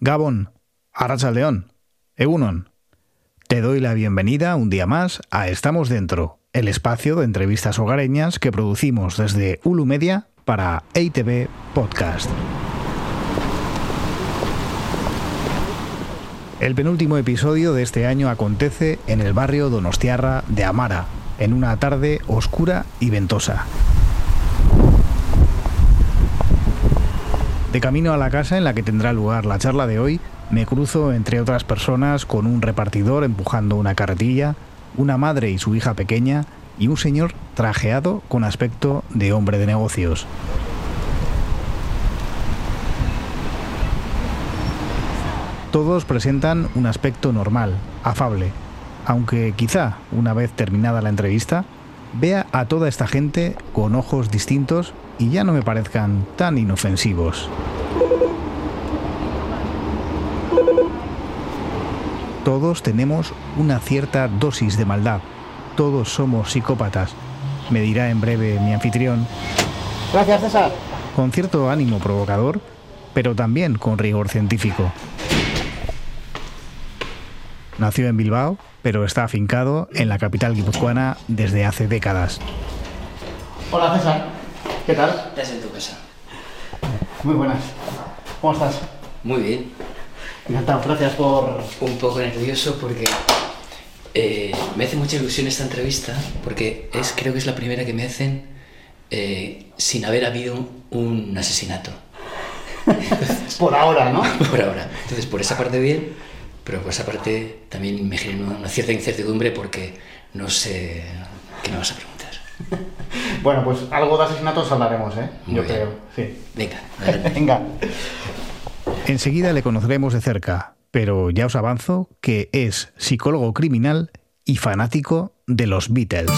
Gabón, Arracha León. Te doy la bienvenida un día más a Estamos Dentro, el espacio de entrevistas hogareñas que producimos desde Ulu Media para EITV Podcast. El penúltimo episodio de este año acontece en el barrio Donostiarra de Amara, en una tarde oscura y ventosa. De camino a la casa en la que tendrá lugar la charla de hoy, me cruzo entre otras personas con un repartidor empujando una carretilla, una madre y su hija pequeña y un señor trajeado con aspecto de hombre de negocios. Todos presentan un aspecto normal, afable, aunque quizá, una vez terminada la entrevista, vea a toda esta gente con ojos distintos y ya no me parezcan tan inofensivos. Todos tenemos una cierta dosis de maldad. Todos somos psicópatas. Me dirá en breve mi anfitrión. Gracias, César. Con cierto ánimo provocador, pero también con rigor científico. Nació en Bilbao, pero está afincado en la capital guipuzcoana desde hace décadas. Hola, César. ¿Qué tal? Estás en tu casa. Muy buenas. ¿Cómo estás? Muy bien. Encantado. Gracias por... Un poco nervioso porque eh, me hace mucha ilusión esta entrevista porque es creo que es la primera que me hacen eh, sin haber habido un asesinato. por ahora, ¿no? por ahora. Entonces, por esa parte bien, pero por esa parte también me genera una cierta incertidumbre porque no sé qué me vas a preguntar. Bueno, pues algo de asesinatos hablaremos, ¿eh? Muy Yo bien. creo. Sí. Venga. Venga. Enseguida le conoceremos de cerca, pero ya os avanzo que es psicólogo criminal y fanático de los Beatles.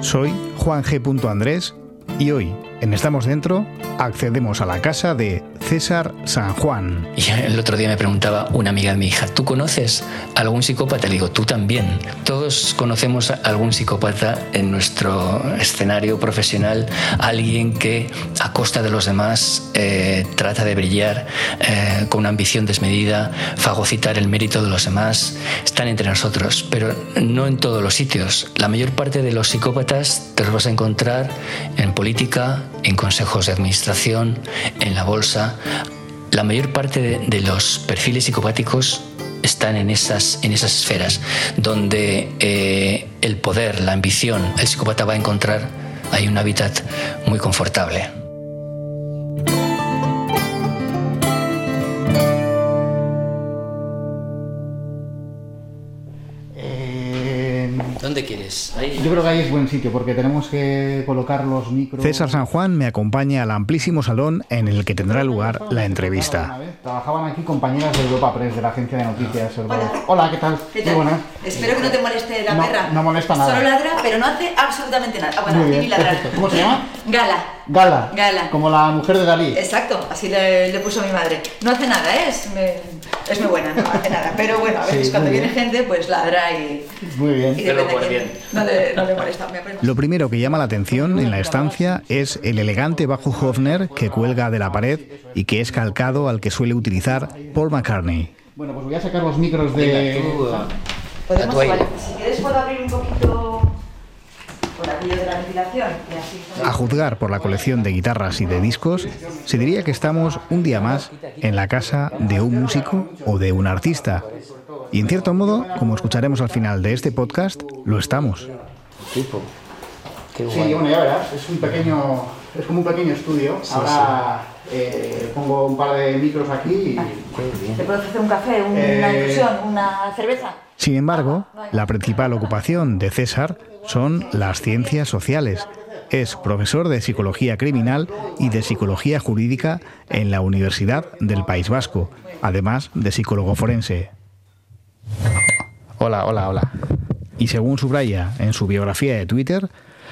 Soy Juan G. Andrés y hoy, en Estamos Dentro, accedemos a la casa de César San Juan. Y el otro día me preguntaba una amiga de mi hija, ¿tú conoces algún psicópata? Le digo, tú también. Todos conocemos a algún psicópata en nuestro escenario profesional, alguien que a costa de los demás eh, trata de brillar eh, con una ambición desmedida, fagocitar el mérito de los demás. Están entre nosotros, pero no en todos los sitios. La mayor parte de los psicópatas te los vas a encontrar en política, en consejos de administración, en la bolsa. La mayor parte de, los perfiles psicopáticos están en esas, en esas esferas, donde eh, el poder, la ambición, el psicópata va a encontrar ahí un hábitat muy confortable. Ahí. yo creo que ahí es buen sitio porque tenemos que colocar los micros... César San Juan me acompaña al amplísimo salón en el que tendrá lugar la entrevista. Trabajaban aquí compañeras de Europa Press, de la agencia de noticias. Hola. Hola, ¿qué tal? ¿Qué Muy tal? buenas. Espero que no te moleste la No, perra. no molesta nada. Solo ladra, pero no hace absolutamente nada. Ah, bueno, Muy bien, ni ladrar. perfecto. ¿Cómo se llama? Gala. Gala. Gala. Como la mujer de Dalí. Exacto, así le, le puso mi madre. No hace nada, ¿eh? es, me- es muy buena, no hace nada. Pero bueno, a veces Sí, cuando viene bien. gente, pues ladra y, Muy y bien. Pero depende de quién. guardián. No le, no le molesta. Lo primero que llama la atención en la estancia es el elegante bajo Hofner que cuelga de la pared y que es calcado al que suele utilizar Paul McCartney. Bueno, pues voy a sacar los micros de... Venga, tú, Podemos, vale, si quieres puedo abrir un poquito por aquello de la ventilación y así. A juzgar por la colección de guitarras y de discos, se diría que estamos un día más en la casa de un músico o de un artista. Y en cierto modo, como escucharemos al final de este podcast, lo estamos. Tipo. Qué Sí, bueno, ya verás, es un pequeño, es como un pequeño estudio. Ahora eh, pongo un par de micros aquí y... ¿Te puedo ofrecer un café, una Eh, infusión, una cerveza? Sin embargo, la principal ocupación de César son las ciencias sociales. Es profesor de psicología criminal y de psicología jurídica en la Universidad del País Vasco, además de psicólogo forense. Hola, hola, hola. Y según subraya en su biografía de Twitter,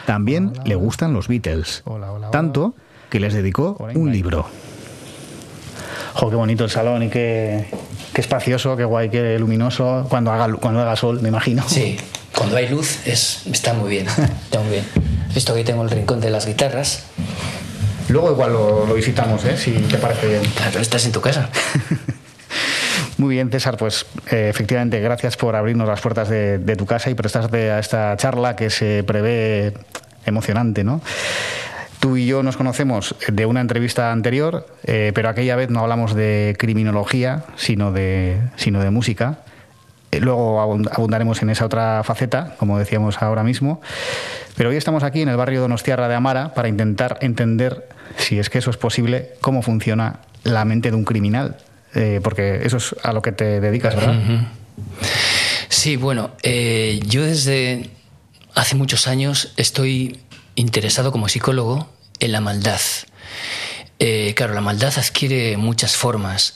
también le gustan los Beatles. Hola, hola, hola. Tanto que les dedicó un libro. Jo, qué bonito el salón y qué, qué espacioso, qué guay, qué luminoso, cuando haga, cuando haga sol, me imagino. Sí, cuando hay luz es, está muy bien, está muy bien. Visto que tengo el rincón de las guitarras. Luego igual lo, visitamos, ¿eh? si te parece bien. Claro, estás en tu casa. Muy bien, César, pues eh, efectivamente gracias por abrirnos las puertas de, tu casa y prestarte a esta charla que se prevé emocionante, ¿no? Tú y yo nos conocemos de una entrevista anterior, eh, pero aquella vez no hablamos de criminología, sino de, sino de música. Eh, luego abundaremos en esa otra faceta, como decíamos ahora mismo. Pero hoy estamos aquí en el barrio Donostiarra de Amara para intentar entender, si es que eso es posible, cómo funciona la mente de un criminal. Eh, porque eso es a lo que te dedicas, ¿verdad? Sí, bueno, yo desde hace muchos años estoy interesado como psicólogo en la maldad. Eh, claro, la maldad adquiere muchas formas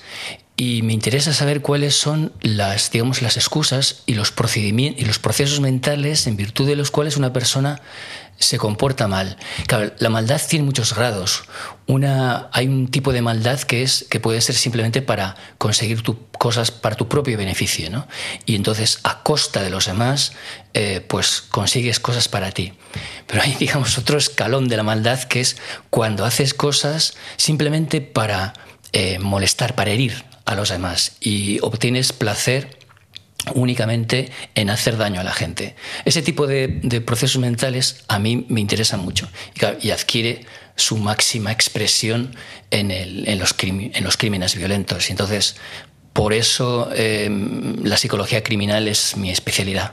y me interesa saber cuáles son las, digamos, las excusas y los procedimientos y los procesos mentales en virtud de los cuales una persona se comporta mal. Claro, la maldad tiene muchos grados. Una, hay un tipo de maldad que es que puede ser simplemente para conseguir tu, cosas para tu propio beneficio, ¿no? Y entonces a costa de los demás, eh, pues consigues cosas para ti. Pero hay, digamos, otro escalón de la maldad que es cuando haces cosas simplemente para eh, molestar, para herir a los demás y obtienes placer únicamente en hacer daño a la gente. Ese tipo de, procesos mentales a mí me interesan mucho y, adquiere su máxima expresión en, los, crímenes violentos. Y entonces, por eso em, la psicología criminal es mi especialidad.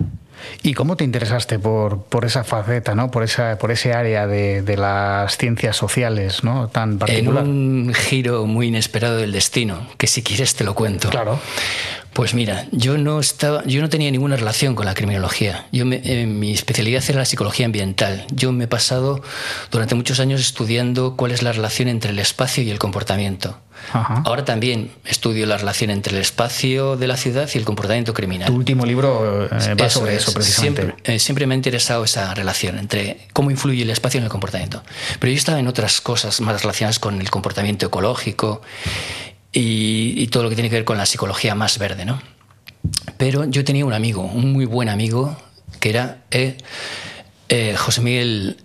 ¿Y cómo te interesaste por, esa faceta, ¿no? por, esa, por ese área de, las ciencias sociales ¿no? tan particular? En un giro muy inesperado del destino, que si quieres te lo cuento. Claro. Pues mira, yo no estaba, yo no tenía ninguna relación con la criminología. Yo eh, mi especialidad era la psicología ambiental. Yo me he pasado durante muchos años estudiando cuál es la relación entre el espacio y el comportamiento. Ahora también estudio la relación entre el espacio de la ciudad y el comportamiento criminal. Tu último libro eh, va sobre eso, precisamente. Siempre, eh, siempre, me ha interesado esa relación entre cómo influye el espacio en el comportamiento. Pero yo estaba en otras cosas más relacionadas con el comportamiento ecológico y, todo lo que tiene que ver con la psicología más verde, ¿no? Pero yo tenía un amigo, un muy buen amigo, que era eh, eh, José Miguel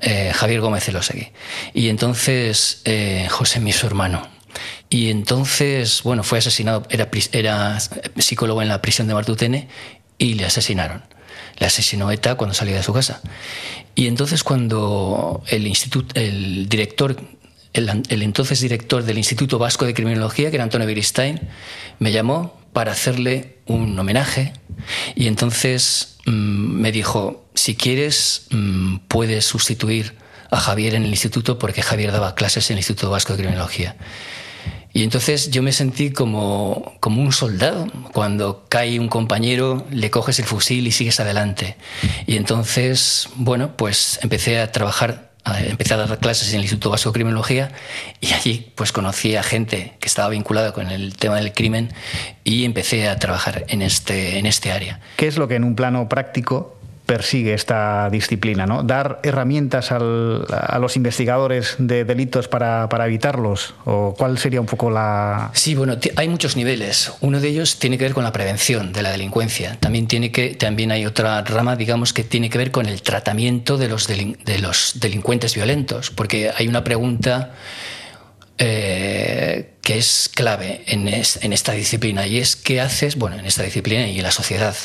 eh, Javier Gómez Elosegui. Y entonces José mi su hermano. Y entonces, bueno, fue asesinado, era, era psicólogo en la prisión de Martutene y le asesinaron. Le asesinó ETA cuando salía de su casa. Y entonces cuando el, instituto, el director el, entonces director del Instituto Vasco de Criminología, que era Antonio Beristain, me llamó para hacerle un homenaje y entonces mm, me dijo, si quieres, mm, puedes sustituir a Javier en el instituto porque Javier daba clases en el Instituto Vasco de Criminología. Y entonces yo me sentí como, como un soldado. Cuando cae un compañero, le coges el fusil y sigues adelante. Y entonces, bueno, pues empecé a trabajar empecé a dar clases en el Instituto Vasco de Criminología y allí pues conocí a gente que estaba vinculada con el tema del crimen y empecé a trabajar en este, en este área. ¿Qué es lo que en un plano práctico persigue esta disciplina, ¿no? Dar herramientas a los investigadores de delitos para, evitarlos, o cuál sería un poco la. Sí, bueno, hay muchos niveles. Uno de ellos tiene que ver con la prevención de la delincuencia. También tiene que, también hay otra rama, digamos, que tiene que ver con el tratamiento de los, de los delincuentes violentos, porque hay una pregunta. Eh, que es clave en, en, esta disciplina y es qué haces, bueno, en esta disciplina y en la sociedad,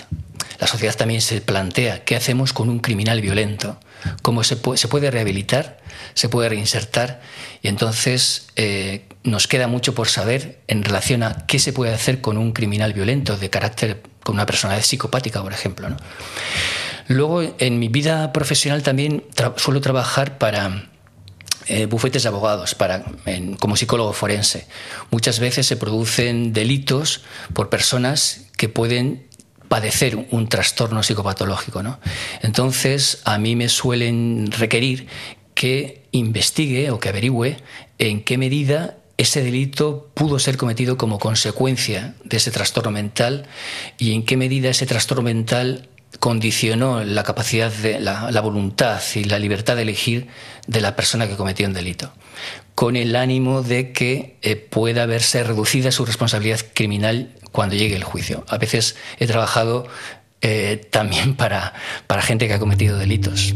la sociedad también se plantea qué hacemos con un criminal violento, cómo se puede, se puede rehabilitar, se puede reinsertar y entonces eh, nos queda mucho por saber en relación a qué se puede hacer con un criminal violento de carácter, con una personalidad psicopática, por ejemplo. Luego, en mi vida profesional también suelo trabajar para eh, bufetes de abogados para, como psicólogo forense. Muchas veces se producen delitos por personas que pueden padecer un trastorno psicopatológico. ¿no? Entonces, a mí me suelen requerir que investigue o que averigüe en qué medida ese delito pudo ser cometido como consecuencia de ese trastorno mental y en qué medida ese trastorno mental condicionó la capacidad de la, voluntad y la libertad de elegir de la persona que cometió un delito, con el ánimo de que eh, pueda verse reducida su responsabilidad criminal cuando llegue el juicio. A veces he trabajado eh, también para, para gente que ha cometido delitos.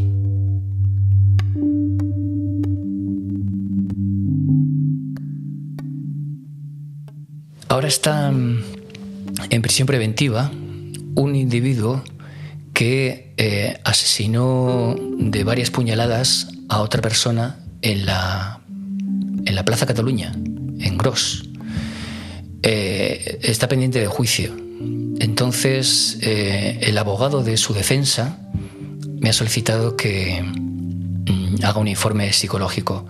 Ahora está mm, en prisión preventiva un individuo que eh, asesinó de varias puñaladas a otra persona en la, en la Plaza Cataluña, en Gros. Eh, está pendiente de juicio. Entonces, eh, el abogado de su defensa me ha solicitado que mm, haga un informe psicológico.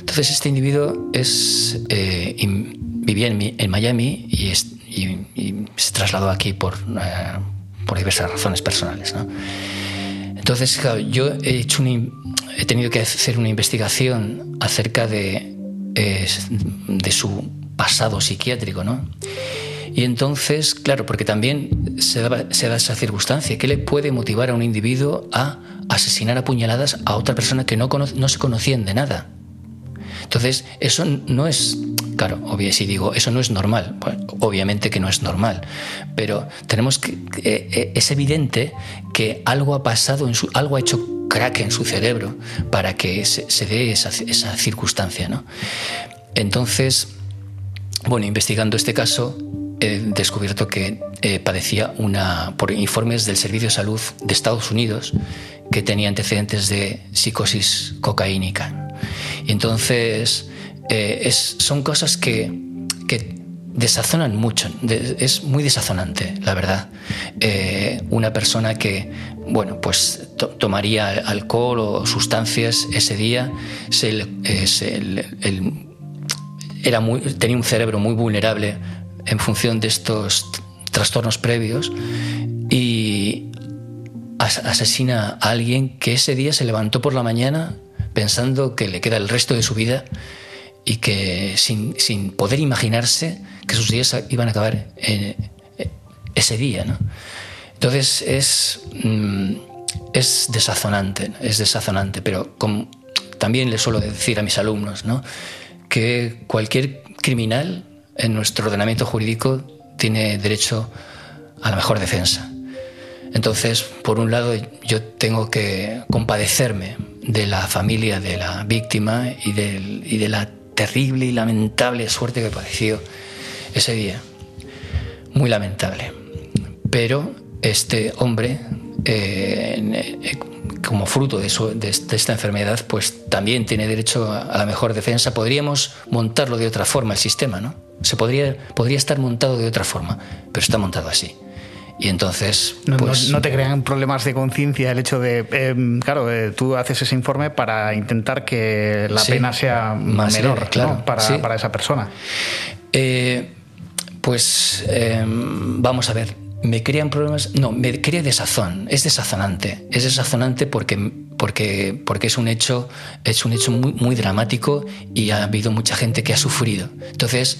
Entonces, este individuo es, vivía en, Miami y, se trasladó aquí por, eh, por diversas razones personales. Entonces, yo he, hecho he tenido que hacer una investigación acerca de, de su pasado psiquiátrico. ¿no? Y entonces, claro, porque también se da, esa circunstancia, ¿qué le puede motivar a un individuo a asesinar a puñaladas a otra persona que no, se conocían de nada? Entonces, eso no es, claro, obvio, si digo, eso no es normal, obviamente que no es normal, pero tenemos que, eh, eh, es evidente que algo ha pasado, en su, algo ha hecho crack en su cerebro para que se, dé esa, circunstancia, ¿no? Entonces, bueno, investigando este caso, he descubierto que eh, padecía una, por informes del Servicio de Salud de Estados Unidos, que tenía antecedentes de psicosis cocaínica. Y entonces eh, son cosas que, que desazonan mucho, es muy desazonante, la verdad. Eh, una persona que, bueno, pues tomaría alcohol o sustancias ese día, era muy, tenía un cerebro muy vulnerable en función de estos trastornos previos y asesina a alguien que ese día se levantó por la mañana pensando que le queda el resto de su vida y que sin, poder imaginarse que sus días iban a acabar ese día. ¿no? Entonces es, mm, es desazonante, es desazonante, pero también le suelo decir a mis alumnos ¿no? que cualquier criminal en nuestro ordenamiento jurídico tiene derecho a la mejor defensa. Entonces, por un lado, yo tengo que compadecerme de la familia de la víctima y, de la terrible y lamentable suerte que padeció ese día. Muy lamentable. Pero este hombre, eh, eh, como fruto de, esta enfermedad, pues también tiene derecho a, la mejor defensa. Podríamos montarlo de otra forma el sistema, ¿no? Se podría, podría estar montado de otra forma, pero está montado así. Y entonces. No, pues, no, te crean problemas de conciencia el hecho de. Em, claro, eh, tú haces ese informe para intentar que la pena sea Más menor claro, para, para, esa persona. Eh, pues em, vamos a ver. ¿Me crean problemas? No, me crea desazón. Es desazonante. Es desazonante porque, porque, porque es un hecho, es un hecho muy, muy dramático y ha habido mucha gente que ha sufrido. Entonces,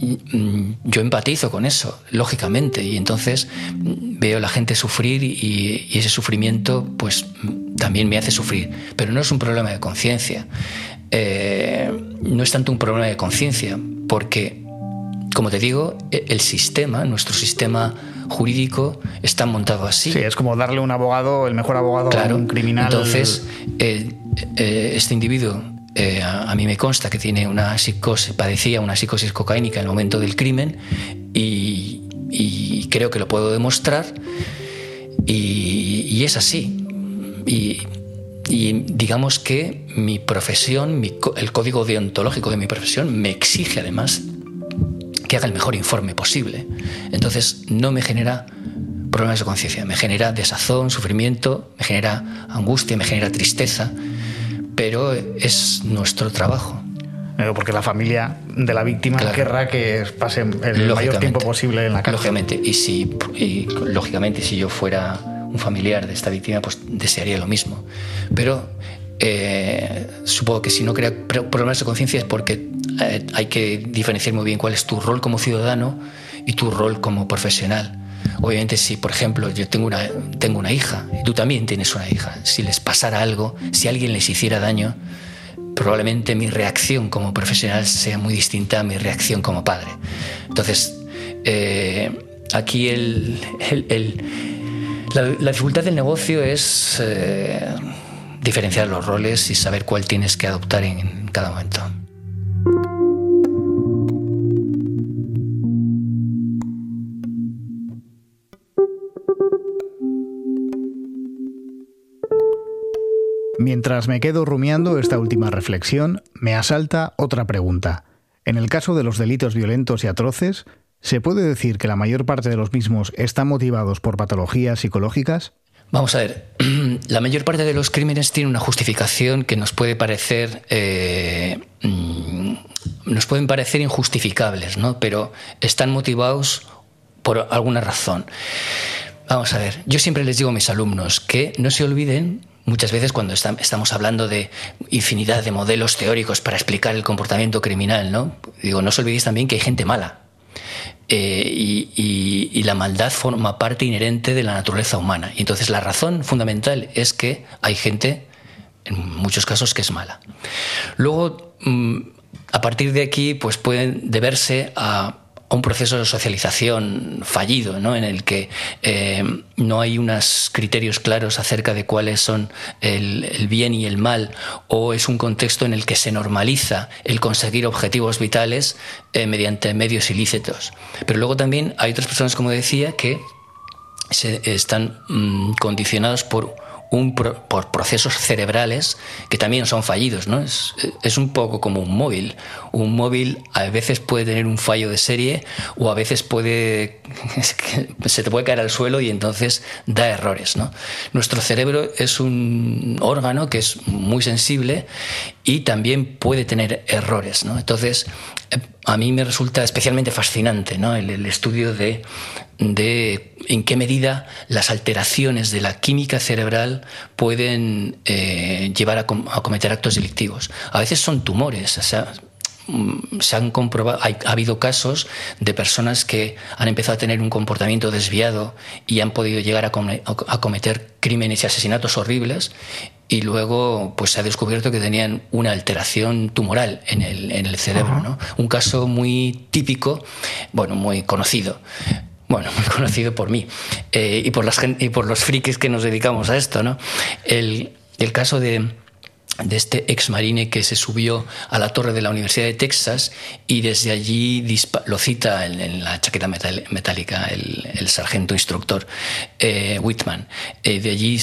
yo empatizo con eso, lógicamente, y entonces mm, veo a la gente sufrir y, ese sufrimiento pues mm, también me hace sufrir, pero no es un problema de conciencia, eh, no es tanto un problema de conciencia, porque, como te digo, e, el sistema, nuestro sistema jurídico está montado así. Sí, es como darle un abogado, el mejor abogado a un criminal. Entonces, eh, eh, este individuo eh, a, mí me consta que tiene una psicosis, padecía una psicosis cocaínica en el momento del crimen y, creo que lo puedo demostrar y, es así. Y, digamos que mi profesión, el código deontológico de mi profesión me exige además que haga el mejor informe posible. Entonces no me genera problemas de conciencia, me genera desazón, sufrimiento, me genera angustia, me genera tristeza pero es nuestro trabajo. Porque la familia de la víctima querrá que pase el mayor tiempo posible en la cárcel. Lógicamente, y, si, lógicamente si yo fuera un familiar de esta víctima, pues desearía lo mismo. Pero eh, supongo que si no crea problemas de conciencia es porque eh, hay que diferenciar muy bien cuál es tu rol como ciudadano y tu rol como profesional. Obviamente si, por ejemplo, yo tengo una, tengo una hija, y tú también tienes una hija, si les pasara algo, si alguien les hiciera daño, probablemente mi reacción como profesional sea muy distinta a mi reacción como padre. Entonces, eh, aquí el, la, dificultad del negocio es eh, diferenciar los roles y saber cuál tienes que adoptar en cada momento. Mientras me quedo rumiando esta última reflexión, me asalta otra pregunta. En el caso de los delitos violentos y atroces, ¿se puede decir que la mayor parte de los mismos están motivados por patologías psicológicas? Vamos a ver, la mayor parte de los crímenes tiene una justificación que nos puede parecer eh, mm, nos pueden parecer injustificables, ¿no? Pero están motivados por alguna razón. Vamos a ver, yo siempre les digo a mis alumnos que no se olviden muchas veces cuando estamos hablando de infinidad de modelos teóricos para explicar el comportamiento criminal, ¿no? Digo, no os olvidéis también que hay gente mala. Eh, y, la maldad forma parte inherente de la naturaleza humana. Y entonces la razón fundamental es que hay gente, en muchos casos, que es mala. Luego, mm, a partir de aquí, pues pueden deberse a un proceso de socialización fallido, ¿no? en el que eh, no hay unos criterios claros acerca de cuáles son el, bien y el mal, o es un contexto en el que se normaliza el conseguir objetivos vitales eh, mediante medios ilícitos. Pero luego también hay otras personas, como decía, que se, están mm, condicionados por por procesos cerebrales que también son fallidos. ¿no? Es, es, un poco como un móvil. Un móvil a veces puede tener un fallo de serie o a veces puede se te puede caer al suelo y entonces da errores. ¿no? Nuestro cerebro es un órgano que es muy sensible y también puede tener errores. ¿no? Entonces, a mí me resulta especialmente fascinante ¿no? el, estudio de, de, en qué medida las alteraciones de la química cerebral pueden eh, llevar a, cometer actos delictivos. A veces son tumores, o sea, se han comprobado, ha habido casos de personas que han empezado a tener un comportamiento desviado y han podido llegar a, a cometer crímenes y asesinatos horribles y luego pues se ha descubierto que tenían una alteración tumoral en el, en el cerebro. ¿no? Un caso muy típico, bueno, muy conocido. Bueno, muy conocido por mí eh, y, por las, y por los frikis que nos dedicamos a esto. ¿no? el, el caso de de este ex marine que se subió a la torre de la Universidad de Texas y desde allí lo cita en, la chaqueta metálica el, sargento instructor eh, Whitman. Eh, de allí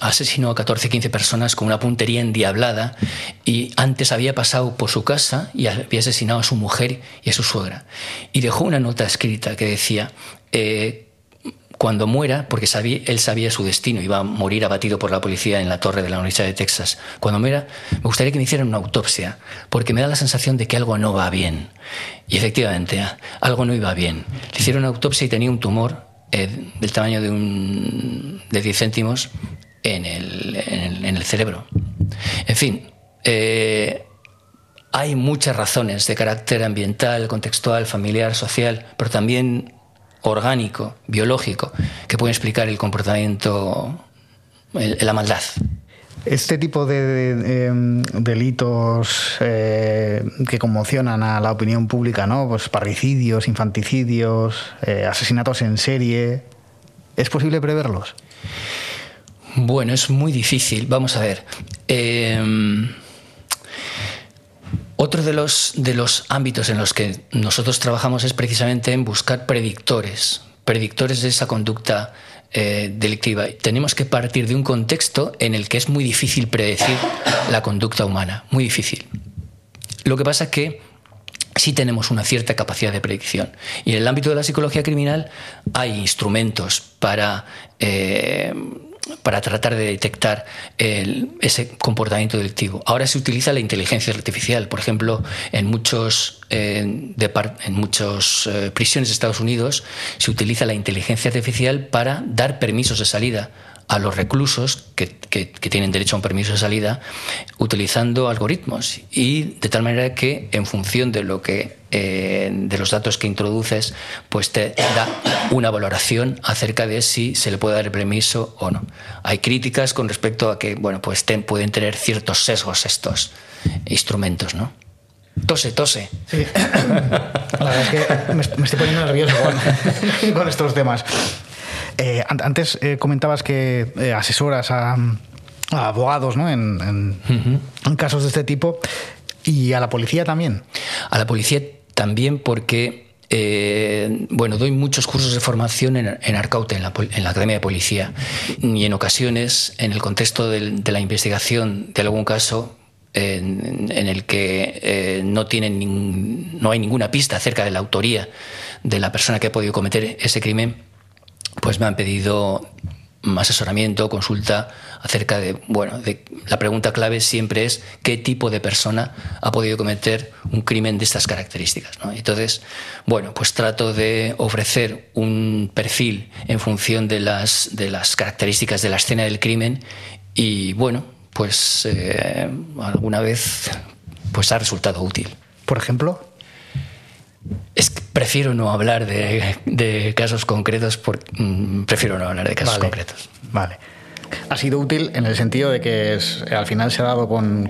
asesinó a 14, 15 personas con una puntería endiablada y antes había pasado por su casa y había asesinado a su mujer y a su suegra. Y dejó una nota escrita que decía... Eh, cuando muera, porque él sabía su destino, iba a morir abatido por la policía en la torre de la Universidad de Texas. Cuando muera, me gustaría que me hicieran una autopsia, porque me da la sensación de que algo no va bien. Y efectivamente, algo no iba bien. Le hicieron una autopsia y tenía un tumor eh, del tamaño de, un, de 10 céntimos en el, en el, cerebro. En fin, eh, hay muchas razones de carácter ambiental, contextual, familiar, social, pero también orgánico, biológico, que puede explicar el comportamiento, la maldad. Este tipo de, em, delitos eh, que conmocionan a la opinión pública, ¿no? Pues parricidios, infanticidios, eh, asesinatos en serie, ¿es posible preverlos? Bueno, es muy difícil. Vamos a ver. Em, otro de los, de los ámbitos en los que nosotros trabajamos es precisamente en buscar predictores, predictores de esa conducta eh, delictiva. Tenemos que partir de un contexto en el que es muy difícil predecir la conducta humana, muy difícil. Lo que pasa es que sí tenemos una cierta capacidad de predicción. Y en el ámbito de la psicología criminal hay instrumentos para... Eh, para tratar de detectar ese comportamiento delictivo. Ahora se utiliza la inteligencia artificial. Por ejemplo, en muchos, en muchos eh, prisiones de Estados Unidos se utiliza la inteligencia artificial para dar permisos de salida a los reclusos que, tienen derecho a un permiso de salida utilizando algoritmos y de tal manera que en función de lo que eh, de los datos que introduces, pues te da una valoración acerca de si se le puede dar el permiso o no. Hay críticas con respecto a que, bueno, pues pueden tener ciertos sesgos estos instrumentos, ¿no? Tose, tose. Sí. La verdad es que me, estoy poniendo nervioso con, estos temas. Eh, antes eh, comentabas que eh, asesoras a, abogados ¿no? en, casos de este tipo y a la policía también. A la policía también porque bueno, doy muchos cursos de formación en, en Arcaute, en la, Academia de Policía, y en ocasiones, en el contexto de la investigación de algún caso, en, el que eh, no, tienen no hay ninguna pista acerca de la autoría de la persona que ha podido cometer ese crimen, pues me han pedido asesoramiento, consulta acerca de, bueno, la pregunta clave siempre es qué tipo de persona ha podido cometer un crimen de estas características. Entonces, bueno, pues trato de ofrecer un perfil en función de las, de las características de la escena del crimen y, bueno, pues eh, alguna vez pues ha resultado útil. Por ejemplo. Es que prefiero no hablar de, casos concretos, por, mm, prefiero no hablar de casos concretos. Vale ha sido útil en el sentido de que al final se ha dado con,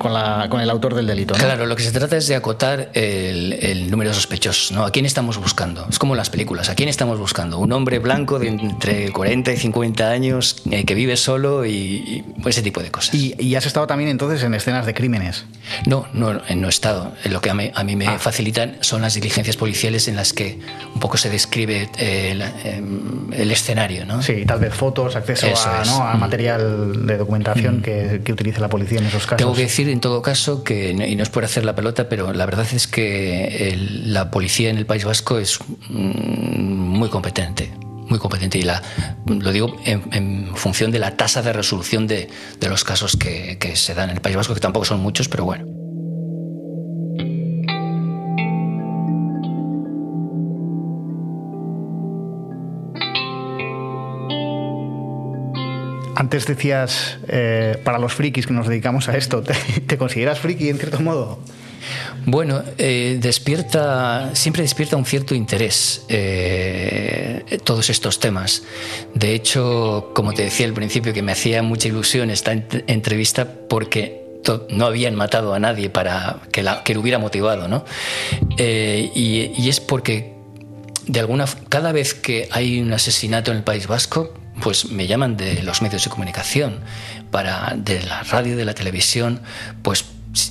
el autor del delito. Claro, lo que se trata es de acotar el, número de sospechosos. ¿no? ¿A quién estamos buscando? Es como las películas. ¿A quién estamos buscando? Un hombre blanco de entre 40 y 50 años eh, que vive solo y, ese tipo de cosas. ¿Y, has estado también entonces en escenas de crímenes? No, no, no he estado. Lo que a mí, me ah. facilitan son las diligencias policiales en las que un poco se describe eh, em, el, escenario. ¿no? Sí, tal vez fotos, acceso a, a mm. Material de documentación mm. que, que, utiliza la policía en esos casos. Tengo que decir en todo caso que, y no es por hacer la pelota, pero la verdad es que la policía en el País Vasco es mm, muy competente muy competente y la, lo digo en, función de la tasa de resolución de, de los casos que, que se dan en el País Vasco, que tampoco son muchos, pero bueno. Antes decías, eh, para los frikis que nos dedicamos a esto, ¿te, consideras friki en cierto modo? Bueno, eh, despierta, siempre despierta un cierto interés eh, todos estos temas. De hecho, como te decía al principio, que me hacía mucha ilusión esta entrevista porque no habían matado a nadie para que lo hubiera motivado, ¿no? y, y es porque de alguna cada vez que hay un asesinato en el País Vasco pues me llaman de los medios de comunicación, para, de la radio, de la televisión, pues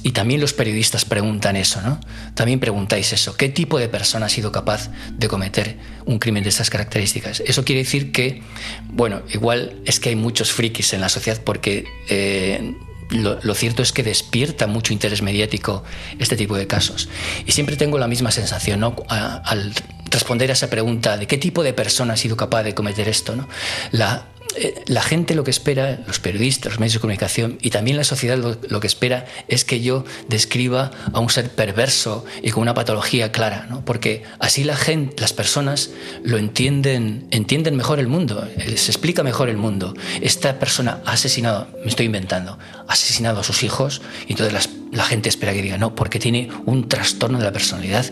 y también los periodistas preguntan eso, ¿no? También preguntáis eso. ¿Qué tipo de persona ha sido capaz de cometer un crimen de estas características? Eso quiere decir que, bueno, igual es que hay muchos frikis en la sociedad porque eh, lo, cierto es que despierta mucho interés mediático este tipo de casos. Y siempre tengo la misma sensación, ¿no? al responder a esa pregunta de qué tipo de persona ha sido capaz de cometer esto. ¿no? La, eh, la gente lo que espera, los periodistas, los medios de comunicación y también la sociedad lo, que espera es que yo describa a un ser perverso y con una patología clara, ¿no? porque así la gente, las personas lo entienden, entienden mejor el mundo, eh, se explica mejor el mundo. Esta persona ha asesinado, me estoy inventando, ha asesinado a sus hijos y entonces la gente espera que diga no, porque tiene un trastorno de la personalidad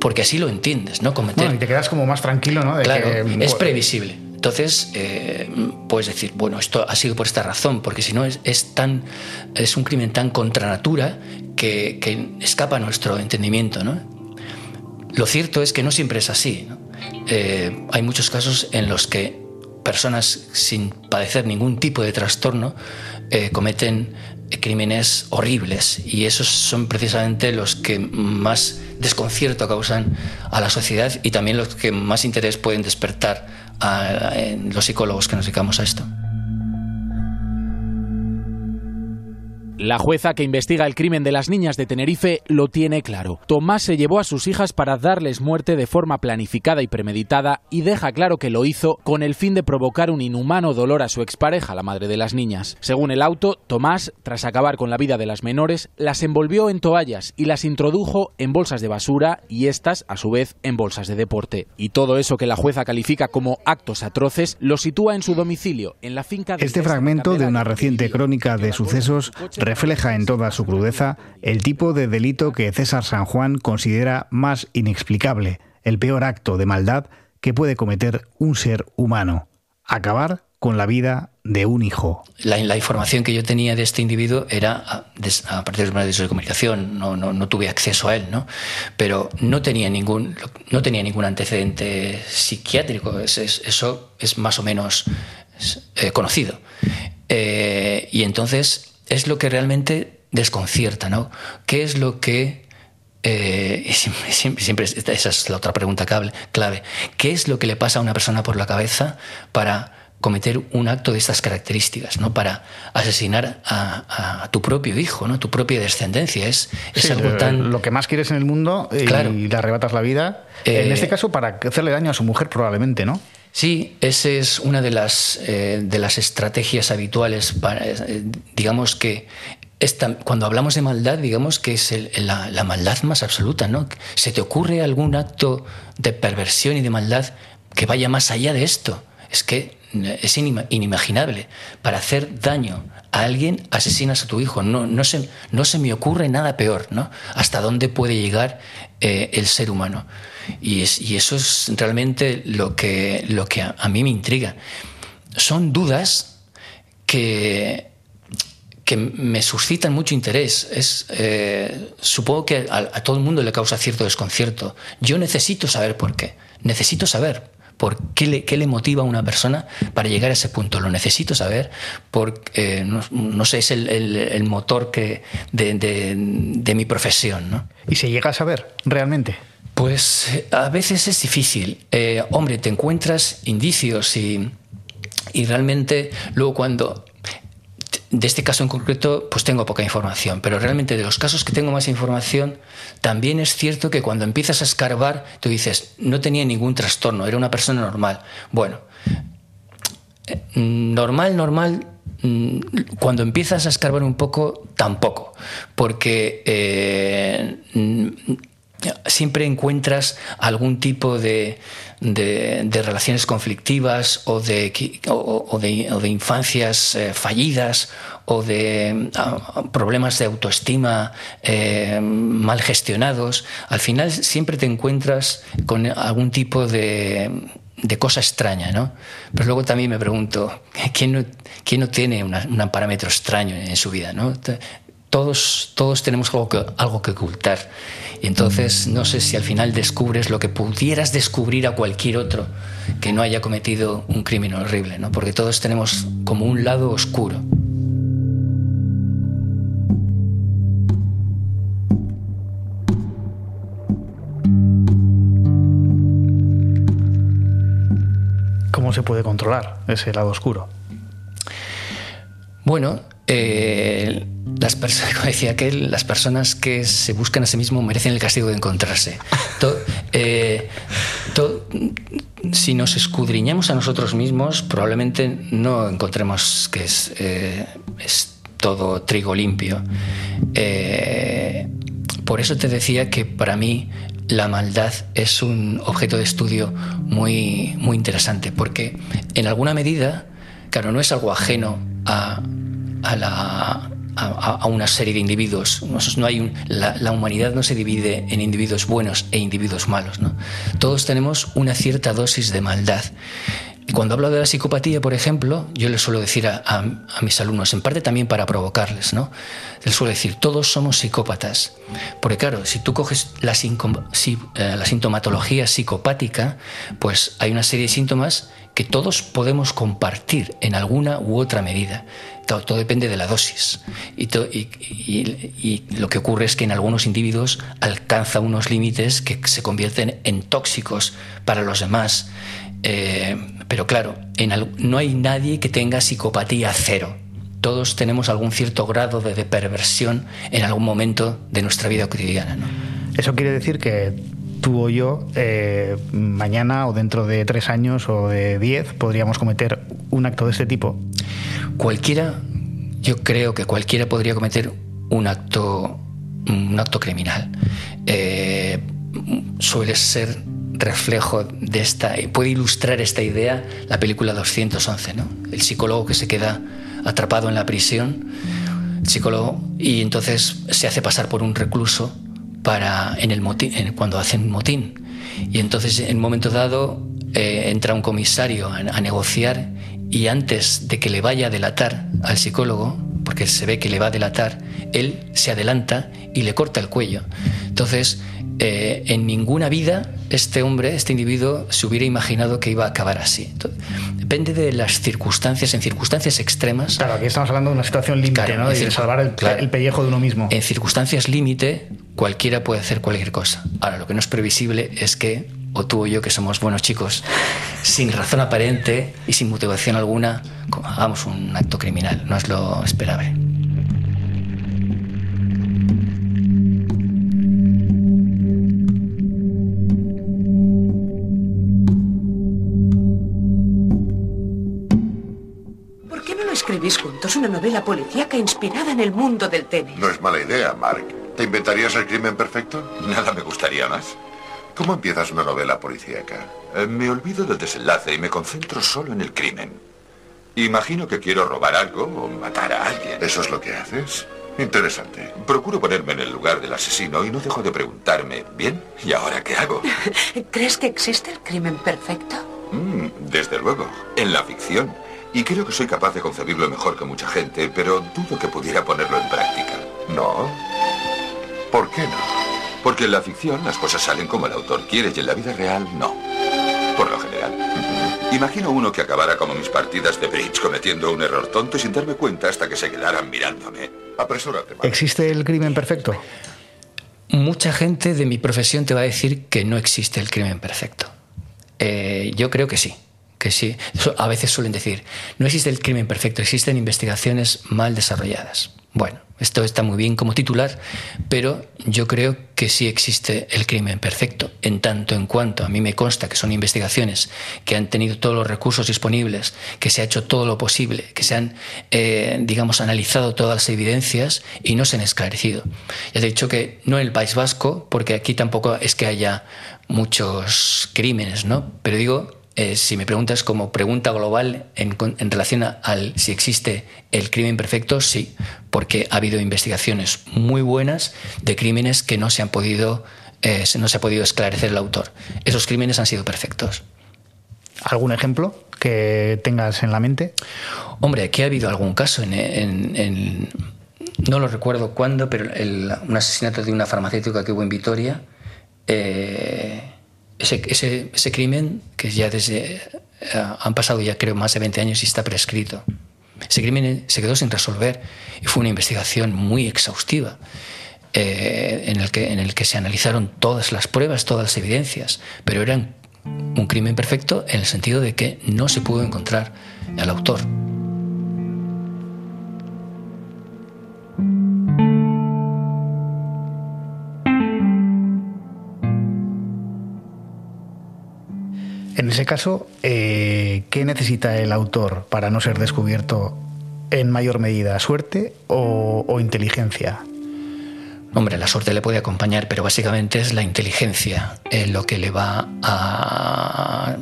porque así lo entiendes, ¿no? Cometer... y te quedas como más tranquilo, ¿no? claro, es previsible. Entonces, eh, puedes decir, bueno, esto ha sido por esta razón, porque si no es, es, tan, es un crimen tan contra natura que, que, escapa a nuestro entendimiento, ¿no? Lo cierto es que no siempre es así. Eh, hay muchos casos en los que personas sin padecer ningún tipo de trastorno eh, cometen crímenes horribles y esos son precisamente los que más desconcierto causan a la sociedad y también los que más interés pueden despertar a, los psicólogos que nos dedicamos a esto. La jueza que investiga el crimen de las niñas de Tenerife lo tiene claro. Tomás se llevó a sus hijas para darles muerte de forma planificada y premeditada y deja claro que lo hizo con el fin de provocar un inhumano dolor a su expareja, la madre de las niñas. Según el auto, Tomás, tras acabar con la vida de las menores, las envolvió en toallas y las introdujo en bolsas de basura y estas, a su vez, en bolsas de deporte. Y todo eso que la jueza califica como actos atroces lo sitúa en su domicilio, en la finca de Este fragmento de una reciente crónica de sucesos refleja en toda su crudeza el tipo de delito que César San Juan considera más inexplicable, el peor acto de maldad que puede cometer un ser humano, acabar con la vida de un hijo. La, información que yo tenía de este individuo era a, partir de los medios de comunicación, no, no, tuve acceso a él, ¿no? pero no tenía ningún, no tenía ningún antecedente psiquiátrico, eso es más o menos eh, conocido. Eh, y entonces es lo que realmente desconcierta, ¿no? ¿Qué es lo que eh, siempre, esa es la otra pregunta clave. ¿Qué es lo que le pasa a una persona por la cabeza para cometer un acto de estas características, ¿no? Para asesinar a, tu propio hijo, ¿no? Tu propia descendencia. Es, es algo tan... Lo que más quieres en el mundo y, le arrebatas la vida. en este caso, para hacerle daño a su mujer, probablemente, ¿no? Sí, esa es una de las, eh, de las estrategias habituales. Para, eh, digamos que esta, cuando hablamos de maldad, digamos que es la, maldad más absoluta, ¿no? ¿Se te ocurre algún acto de perversión y de maldad que vaya más allá de esto? Es que es inimaginable. Para hacer daño a alguien, asesinas a tu hijo. No, no, se, no se me ocurre nada peor, ¿no? Hasta dónde puede llegar eh, el ser humano. Y, eso es realmente lo que, lo que a, mí me intriga. Son dudas que, que me suscitan mucho interés. Es, eh, supongo que a, todo el mundo le causa cierto desconcierto. Yo necesito saber por qué. Necesito saber por qué le, qué le motiva a una persona para llegar a ese punto. Lo necesito saber porque, eh, no, sé, es el, el, motor que, de, de, de mi profesión. ¿no? ¿Y se llega a saber realmente? Pues a veces es difícil. Eh, hombre, te encuentras indicios y, y realmente luego cuando de este caso en concreto, pues tengo poca información, pero realmente de los casos que tengo más información, también es cierto que cuando empiezas a escarbar, tú dices, no tenía ningún trastorno, era una persona normal. Bueno, eh, normal, normal, mm, cuando empiezas a escarbar un poco, tampoco, porque eh, siempre encuentras algún tipo de, de, relaciones conflictivas o de, o, de, infancias eh, fallidas o de ah, problemas de autoestima eh, mal gestionados, al final siempre te encuentras con algún tipo de, de cosa extraña, ¿no? Pero luego también me pregunto, ¿quién no, quién no tiene un parámetro extraño en su vida, ¿no? Todos, todos tenemos algo que, algo que ocultar. Y entonces no sé si al final descubres lo que pudieras descubrir a cualquier otro que no haya cometido un crimen horrible, ¿no? Porque todos tenemos como un lado oscuro. ¿Cómo se puede controlar ese lado oscuro? Bueno, eh, las personas, como decía aquel, las personas que se buscan a sí mismos merecen el castigo de encontrarse. Eh, si nos escudriñamos a nosotros mismos, probablemente no encontremos que es, eh, es todo trigo limpio. por eso te decía que para mí la maldad es un objeto de estudio muy, muy interesante, porque en alguna medida, claro, no es algo ajeno a a, una serie de individuos. No hay la, humanidad no se divide en individuos buenos e individuos malos. Todos tenemos una cierta dosis de maldad. Y cuando hablo de la psicopatía, por ejemplo, yo les suelo decir a, mis alumnos, en parte también para provocarles, ¿no? Les suelo decir, todos somos psicópatas. Porque claro, si tú coges la, eh, la sintomatología psicopática, pues hay una serie de síntomas que todos podemos compartir en alguna u otra medida. Todo, depende de la dosis. Y, lo que ocurre es que en algunos individuos alcanza unos límites que se convierten en tóxicos para los demás. Eh, pero claro, no hay nadie que tenga psicopatía cero. Todos tenemos algún cierto grado de, perversión en algún momento de nuestra vida cotidiana. Eso quiere decir que tú o yo, eh, mañana o dentro de tres años o de diez, podríamos cometer un acto de este tipo? Cualquiera, yo creo que cualquiera podría cometer un acto, un acto criminal. Eh, suele ser reflejo de esta, puede ilustrar esta idea la película 211, ¿no? El psicólogo que se queda atrapado en la prisión psicólogo, y entonces se hace pasar por un recluso para en el motín, cuando hacen motín. Y entonces en un momento dado eh, entra un comisario a, a, negociar y antes de que le vaya a delatar al psicólogo, porque se ve que le va a delatar, él se adelanta y le corta el cuello. Entonces, eh, en ninguna vida este hombre, este individuo, se hubiera imaginado que iba a acabar así. depende de las circunstancias, en circunstancias extremas. Claro, aquí estamos hablando de una situación límite, ¿no? de salvar el, el, pellejo de uno mismo. En circunstancias límite, cualquiera puede hacer cualquier cosa. Ahora, lo que no es previsible es que, o tú o yo, que somos buenos chicos, sin razón aparente y sin motivación alguna, hagamos un acto criminal. No es lo esperable. escribís juntos una novela policíaca inspirada en el mundo del tenis. No es mala idea, Mark. ¿Te inventarías el crimen perfecto? Nada me gustaría más. ¿Cómo empiezas una novela policíaca? Eh, me olvido del desenlace y me concentro solo en el crimen. Imagino que quiero robar algo o matar a alguien. ¿Eso es lo que haces? Interesante. Procuro ponerme en el lugar del asesino y no dejo de preguntarme, ¿bien? ¿Y ahora qué hago? ¿Crees que existe el crimen perfecto? Mm, desde luego. En la ficción. Y creo que soy capaz de concebirlo mejor que mucha gente, pero dudo que pudiera ponerlo en práctica. ¿No? ¿Por qué no? Porque en la ficción las cosas salen como el autor quiere y en la vida real no. Por lo general. Imagino uno que acabara como mis partidas de bridge cometiendo un error tonto y sin darme cuenta hasta que se quedaran mirándome. Apresúrate. ¿Existe el crimen perfecto? Mucha gente de mi profesión te va a decir que no existe el crimen perfecto. Eh, yo creo que sí sí, a veces suelen decir, no existe el crimen perfecto, existen investigaciones mal desarrolladas. Bueno, esto está muy bien como titular, pero yo creo que sí existe el crimen perfecto, en tanto en cuanto a mí me consta que son investigaciones que han tenido todos los recursos disponibles, que se ha hecho todo lo posible, que se han, eh, digamos, analizado todas las evidencias y no se han esclarecido. Ya te he dicho que no en el País Vasco, porque aquí tampoco es que haya muchos crímenes, ¿no? Pero digo eh, si me preguntas como pregunta global en, relación al si existe el crimen perfecto, sí, porque ha habido investigaciones muy buenas de crímenes que no se han podido, eh, no se ha podido esclarecer el autor. Esos crímenes han sido perfectos. ¿Algún ejemplo que tengas en la mente? Hombre, aquí ha habido algún caso en, no lo recuerdo cuándo, pero un asesinato de una farmacéutica que hubo en Vitoria. Eh, ese, ese, crimen, que ya desde. Eh, han pasado ya creo más de 20 años y está prescrito. Ese crimen se quedó sin resolver y fue una investigación muy exhaustiva. Eh, en, el que, en el que se analizaron todas las pruebas, todas las evidencias, pero era un crimen perfecto en el sentido de que no se pudo encontrar al autor. En ese caso, eh, ¿qué necesita el autor para no ser descubierto en mayor medida? ¿Suerte o, inteligencia? Hombre, la suerte le puede acompañar, pero básicamente es la inteligencia eh, lo que le va a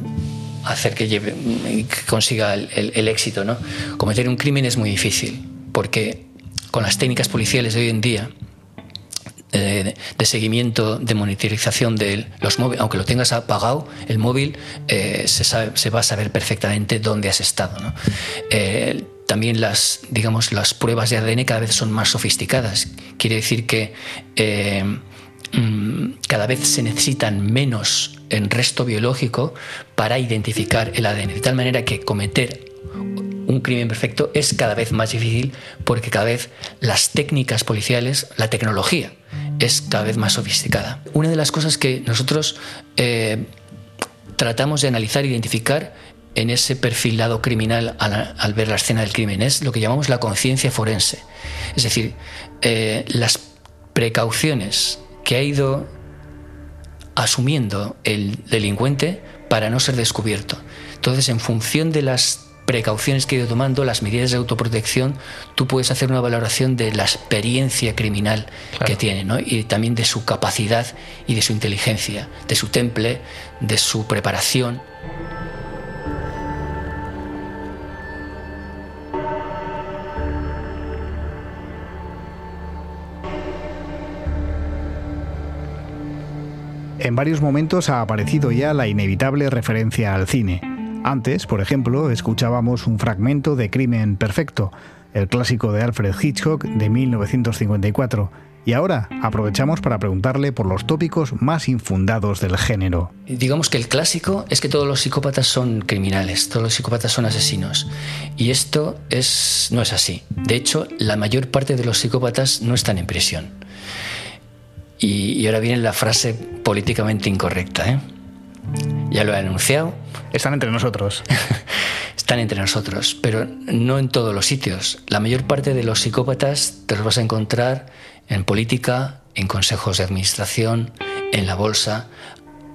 hacer que, lleve, que consiga el, éxito. ¿no? Cometer un crimen es muy difícil, porque con las técnicas policiales de hoy en día, de, seguimiento, de monitorización de los móviles, aunque lo tengas apagado, el móvil eh, se, va a saber perfectamente dónde has estado. Eh, también las, digamos, las pruebas de ADN cada vez son más sofisticadas. Quiere decir que eh, mm, cada vez se necesitan menos en resto biológico para identificar el ADN, de tal manera que cometer un crimen perfecto es cada vez más difícil porque cada vez las técnicas policiales, la tecnología, es cada vez más sofisticada. Una de las cosas que nosotros eh, tratamos de analizar e identificar en ese perfilado criminal al, ver la escena del crimen es lo que llamamos la conciencia forense. Es decir, eh, las precauciones que ha ido asumiendo el delincuente para no ser descubierto. Entonces, en función de las precauciones que he ido tomando, las medidas de autoprotección, tú puedes hacer una valoración de la experiencia criminal que tiene, ¿no? Y también de su capacidad y de su inteligencia, de su temple, de su preparación. En varios momentos ha aparecido ya la inevitable referencia al cine. Antes, por ejemplo, escuchábamos un fragmento de Crimen Perfecto, el clásico de Alfred Hitchcock de 1954. Y ahora aprovechamos para preguntarle por los tópicos más infundados del género. Digamos que el clásico es que todos los psicópatas son criminales, todos los psicópatas son asesinos. Y esto es, no es así. De hecho, la mayor parte de los psicópatas no están en prisión. Y, y ahora viene la frase políticamente incorrecta. ¿eh? Ya lo he anunciado. Están entre nosotros. Están entre nosotros, pero no en todos los sitios. La mayor parte de los psicópatas te los vas a encontrar en política, en consejos de administración, en la bolsa.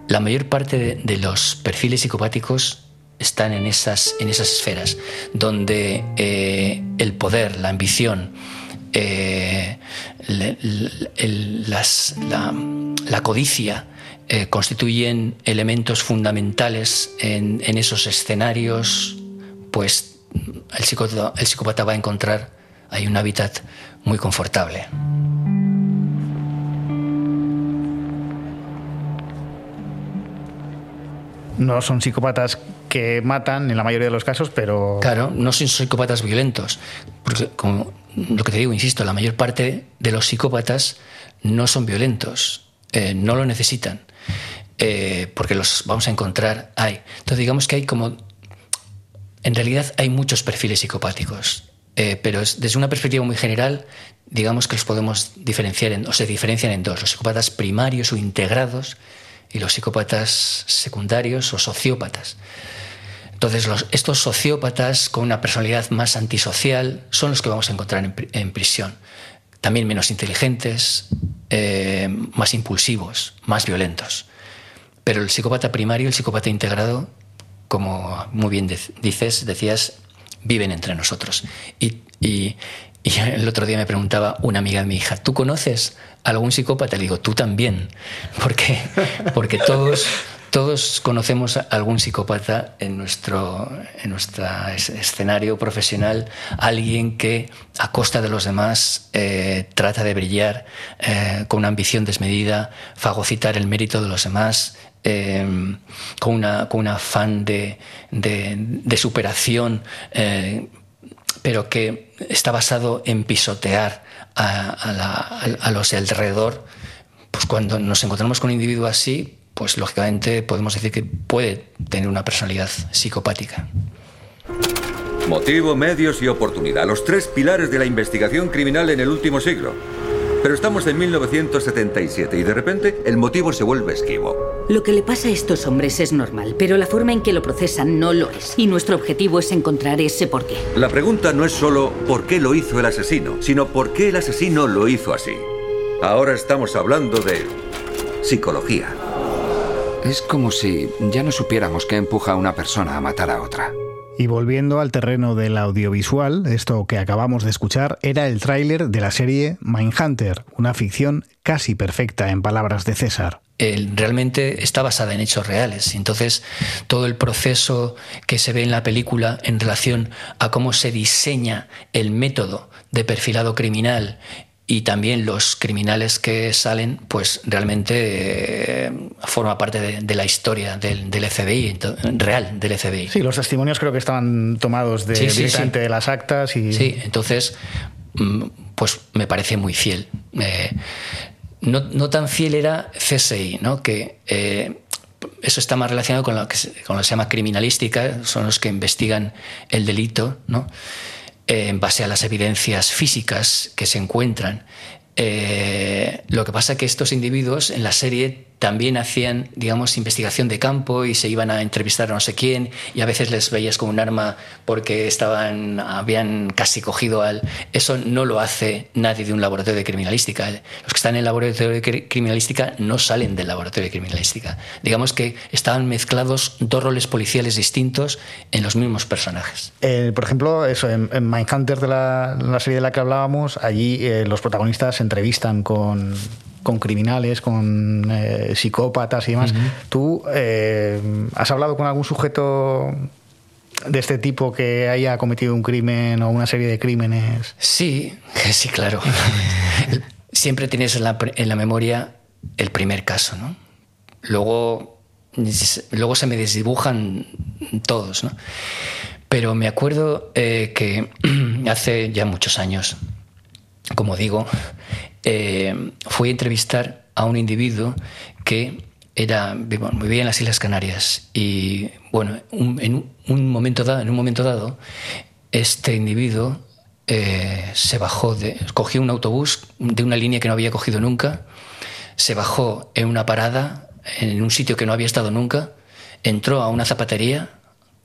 La mayor parte de, los perfiles psicopáticos están en esas, en esas esferas, donde eh, el poder, la ambición, eh, la, codicia eh, constituyen elementos fundamentales en, en, esos escenarios, pues el psicópata, el psicópata va a encontrar ahí un hábitat muy confortable. no son psicópatas que matan en la mayoría de los casos, pero... Claro, no son psicópatas violentos. Porque, como lo que te digo, insisto, la mayor parte de los psicópatas no son violentos, eh, no lo necesitan, eh, porque los vamos a encontrar ahí. Entonces digamos que hay como... En realidad hay muchos perfiles psicopáticos, eh, pero es, desde una perspectiva muy general, digamos que los podemos diferenciar, en, o se diferencian en dos, los psicópatas primarios o integrados, y los psicópatas secundarios o sociópatas. Entonces, estos sociópatas con una personalidad más antisocial son los que vamos a encontrar en, en prisión. También menos inteligentes, eh, más impulsivos, más violentos. Pero el psicópata primario, el psicópata integrado, como muy bien dices, decías, viven entre nosotros. Y, el otro día me preguntaba una amiga de mi hija, ¿tú conoces algún psicópata? Le digo, tú también. Porque todos, todos conocemos a algún psicópata en nuestro, en escenario profesional, alguien que a costa de los demás eh, trata de brillar eh, con una ambición desmedida, fagocitar el mérito de los demás, eh, con, una, con un afán de, de, superación, eh, pero que está basado en pisotear a, a, los de alrededor. Pues cuando nos encontramos con un individuo así, pues lógicamente podemos decir que puede tener una personalidad psicopática. Motivo, medios y oportunidad, los tres pilares de la investigación criminal en el último siglo. Pero estamos en 1977 y de repente el motivo se vuelve esquivo. Lo que le pasa a estos hombres es normal, pero la forma en que lo procesan no lo es. Y nuestro objetivo es encontrar ese porqué. La pregunta no es solo por qué lo hizo el asesino, sino por qué el asesino lo hizo así. Ahora estamos hablando de psicología. Es como si ya no supiéramos qué empuja a una persona a matar a otra. Y volviendo al terreno del audiovisual, esto que acabamos de escuchar era el tráiler de la serie Mindhunter, una ficción casi perfecta en palabras de César. El, realmente está basada en hechos reales. Entonces, todo el proceso que se ve en la película en relación a cómo se diseña el método de perfilado criminal y también los criminales que salen, pues realmente eh, forma parte de, de, la historia del, del FBI, real del FBI. Sí, los testimonios creo que estaban tomados de, sí, sí, directamente sí. de las actas y... Sí, entonces, pues me parece muy fiel. Eh, no, no, tan fiel era CSI, ¿no? que eh, eso está más relacionado con lo, que con lo que se llama criminalística, son los que investigan el delito, ¿no? Eh, en base a las evidencias físicas que se encuentran. Eh, lo que pasa es que estos individuos en la serie también hacían, digamos, investigación de campo y se iban a entrevistar a no sé quién y a veces les veías con un arma porque estaban, habían casi cogido al... Eso no lo hace nadie de un laboratorio de criminalística. Los que están en el laboratorio de criminalística no salen del laboratorio de criminalística. Digamos que estaban mezclados dos roles policiales distintos en los mismos personajes. Eh, por ejemplo, eso, en, en Mindhunter, de la, la, serie de la que hablábamos, allí eh, los protagonistas se entrevistan con con criminales, con eh, psicópatas y demás. Uh -huh. ¿Tú eh, has hablado con algún sujeto de este tipo que haya cometido un crimen o una serie de crímenes? Sí, sí, claro. Siempre tienes en la, en la, memoria el primer caso, ¿no? luego, luego se me desdibujan todos, ¿no? Pero me acuerdo eh, que hace ya muchos años, como digo, eh, fui a entrevistar a un individuo que era, vivía en las Islas Canarias y bueno, en un momento dado, en un momento dado, este individuo eh, se bajó, de, cogió un autobús de una línea que no había cogido nunca, se bajó en una parada, en un sitio que no había estado nunca, entró a una zapatería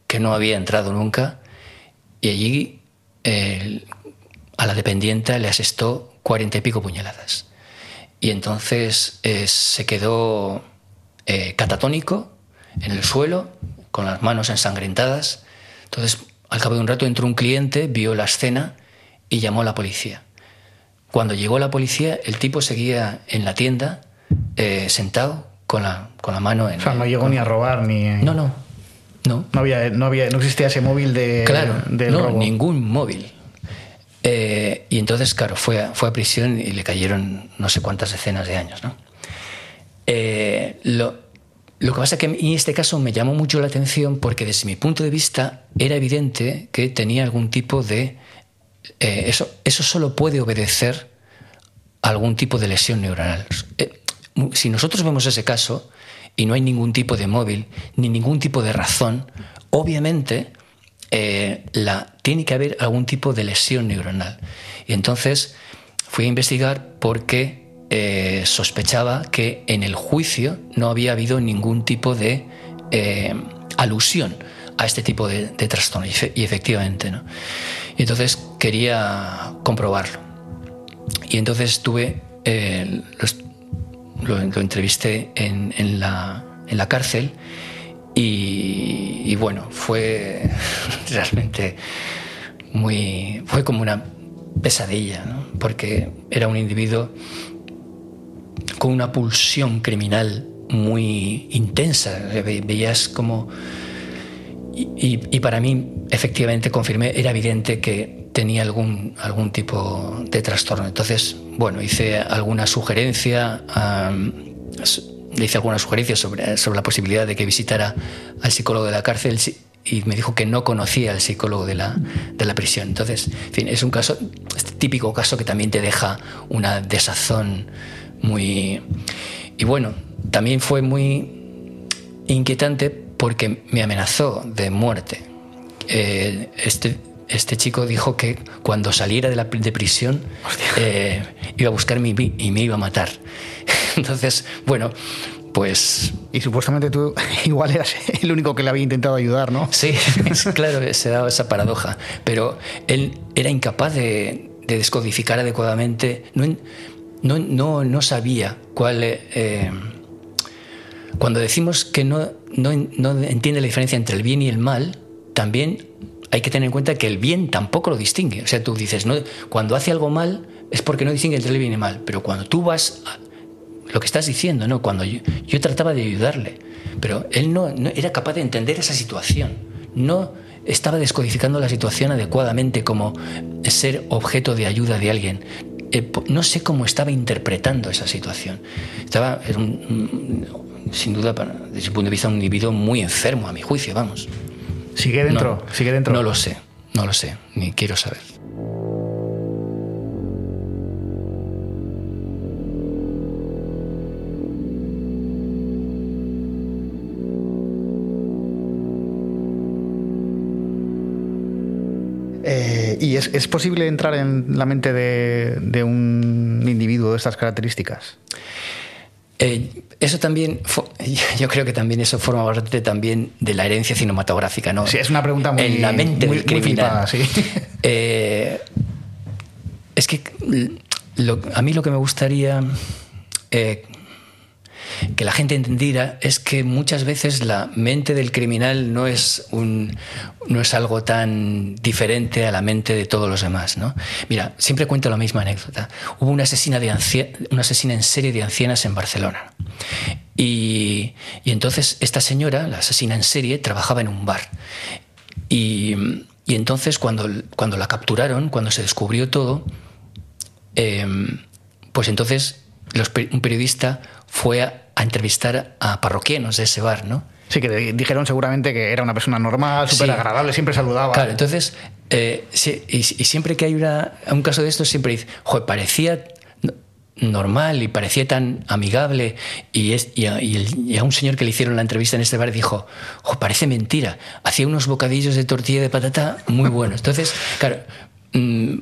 que no había entrado nunca y allí a la dependiente le asestó cuarenta y pico puñaladas. Y entonces eh, se quedó eh, catatónico en el suelo, con las manos ensangrentadas. Entonces, al cabo de un rato entró un cliente, vio la escena y llamó a la policía. Cuando llegó la policía, el tipo seguía en la tienda, eh, sentado, con la, con la mano en... O sea, no llegó ni a robar ni... No, no. No. No, había, no, había, no existía ese móvil de, claro, del no, ningún móvil. Eh, y entonces, claro, fue a, fue a prisión y le cayeron no sé cuántas decenas de años. ¿no? Eh, lo, lo que pasa es que en este caso me llamó mucho la atención porque desde mi punto de vista era evidente que tenía algún tipo de eh, eso, eso solo puede obedecer a algún tipo de lesión neuronal. Si nosotros vemos ese caso y no hay ningún tipo de móvil ni ningún tipo de razón, obviamente eh, la, tiene que haber algún tipo de lesión neuronal. Y entonces fui a investigar porque sospechaba que en el juicio no había habido ningún tipo de alusión a este tipo de, trastorno. Y, efectivamente, ¿no? Y entonces quería comprobarlo. Y entonces estuve, eh, lo, entrevisté en, en, la, en, la, cárcel y, bueno, fue realmente muy, fue como una pesadilla, ¿no? porque era un individuo con una pulsión criminal muy intensa. Veías como y, para mí, efectivamente, confirmé, era evidente que tenía algún, algún tipo de trastorno. Entonces, bueno, hice alguna sugerencia, le hice alguna sugerencia sobre, sobre la posibilidad de que visitara al psicólogo de la cárcel y me dijo que no conocía al psicólogo de la, de la prisión. Entonces, en fin, es un caso, este típico caso que también te deja una desazón muy... Y bueno, también fue muy inquietante porque me amenazó de muerte. Eh, este, este chico dijo que cuando saliera de, la, de prisión eh, iba a buscarme y me iba a matar. Entonces, bueno, pues... Y supuestamente tú igual eras el único que le había intentado ayudar, ¿no? Sí, claro, se daba esa paradoja. Pero él era incapaz de, descodificar adecuadamente, no, no, no, no sabía cuál... Eh, cuando decimos que no, no, entiende la diferencia entre el bien y el mal, también hay que tener en cuenta que el bien tampoco lo distingue. O sea, tú dices, no, cuando hace algo mal es porque no distingue entre el bien y el mal. Pero cuando tú vas, lo que estás diciendo, ¿no? Cuando yo, trataba de ayudarle, pero él no, era capaz de entender esa situación. No estaba descodificando la situación adecuadamente como ser objeto de ayuda de alguien. Eh, no sé cómo estaba interpretando esa situación. Estaba, era un, sin duda, desde ese punto de vista, un individuo muy enfermo, a mi juicio, vamos. ¿Sigue dentro? ¿Sigue dentro? No lo sé, no lo sé, ni quiero saber. Es, posible entrar en la mente de, de un individuo de estas características? Eh, eso también, yo creo que también eso forma parte también de la herencia cinematográfica, ¿no? Sí, es una pregunta muy En la mente muy, del criminal. sí. Eh, es que a mí lo que me gustaría eh, que la gente entendiera es que muchas veces la mente del criminal no es, un, no es algo tan diferente a la mente de todos los demás. ¿no? Mira, siempre cuento la misma anécdota. Hubo una asesina, de una asesina en serie de ancianas en Barcelona. Y, y, entonces esta señora, la asesina en serie, trabajaba en un bar. Y, y entonces cuando, cuando la capturaron, cuando se descubrió todo, eh, pues entonces un periodista fue a, a entrevistar a parroquianos de ese bar, ¿no? Sí, que dijeron seguramente que era una persona normal, súper agradable, siempre saludaba. Claro, entonces, eh, y, siempre que hay una, un caso de esto, siempre dice, joder, parecía normal y parecía tan amigable y, es, y, a, un señor que le hicieron la entrevista en este bar dijo, joder, parece mentira, hacía unos bocadillos de tortilla de patata muy buenos. Entonces, claro, mm,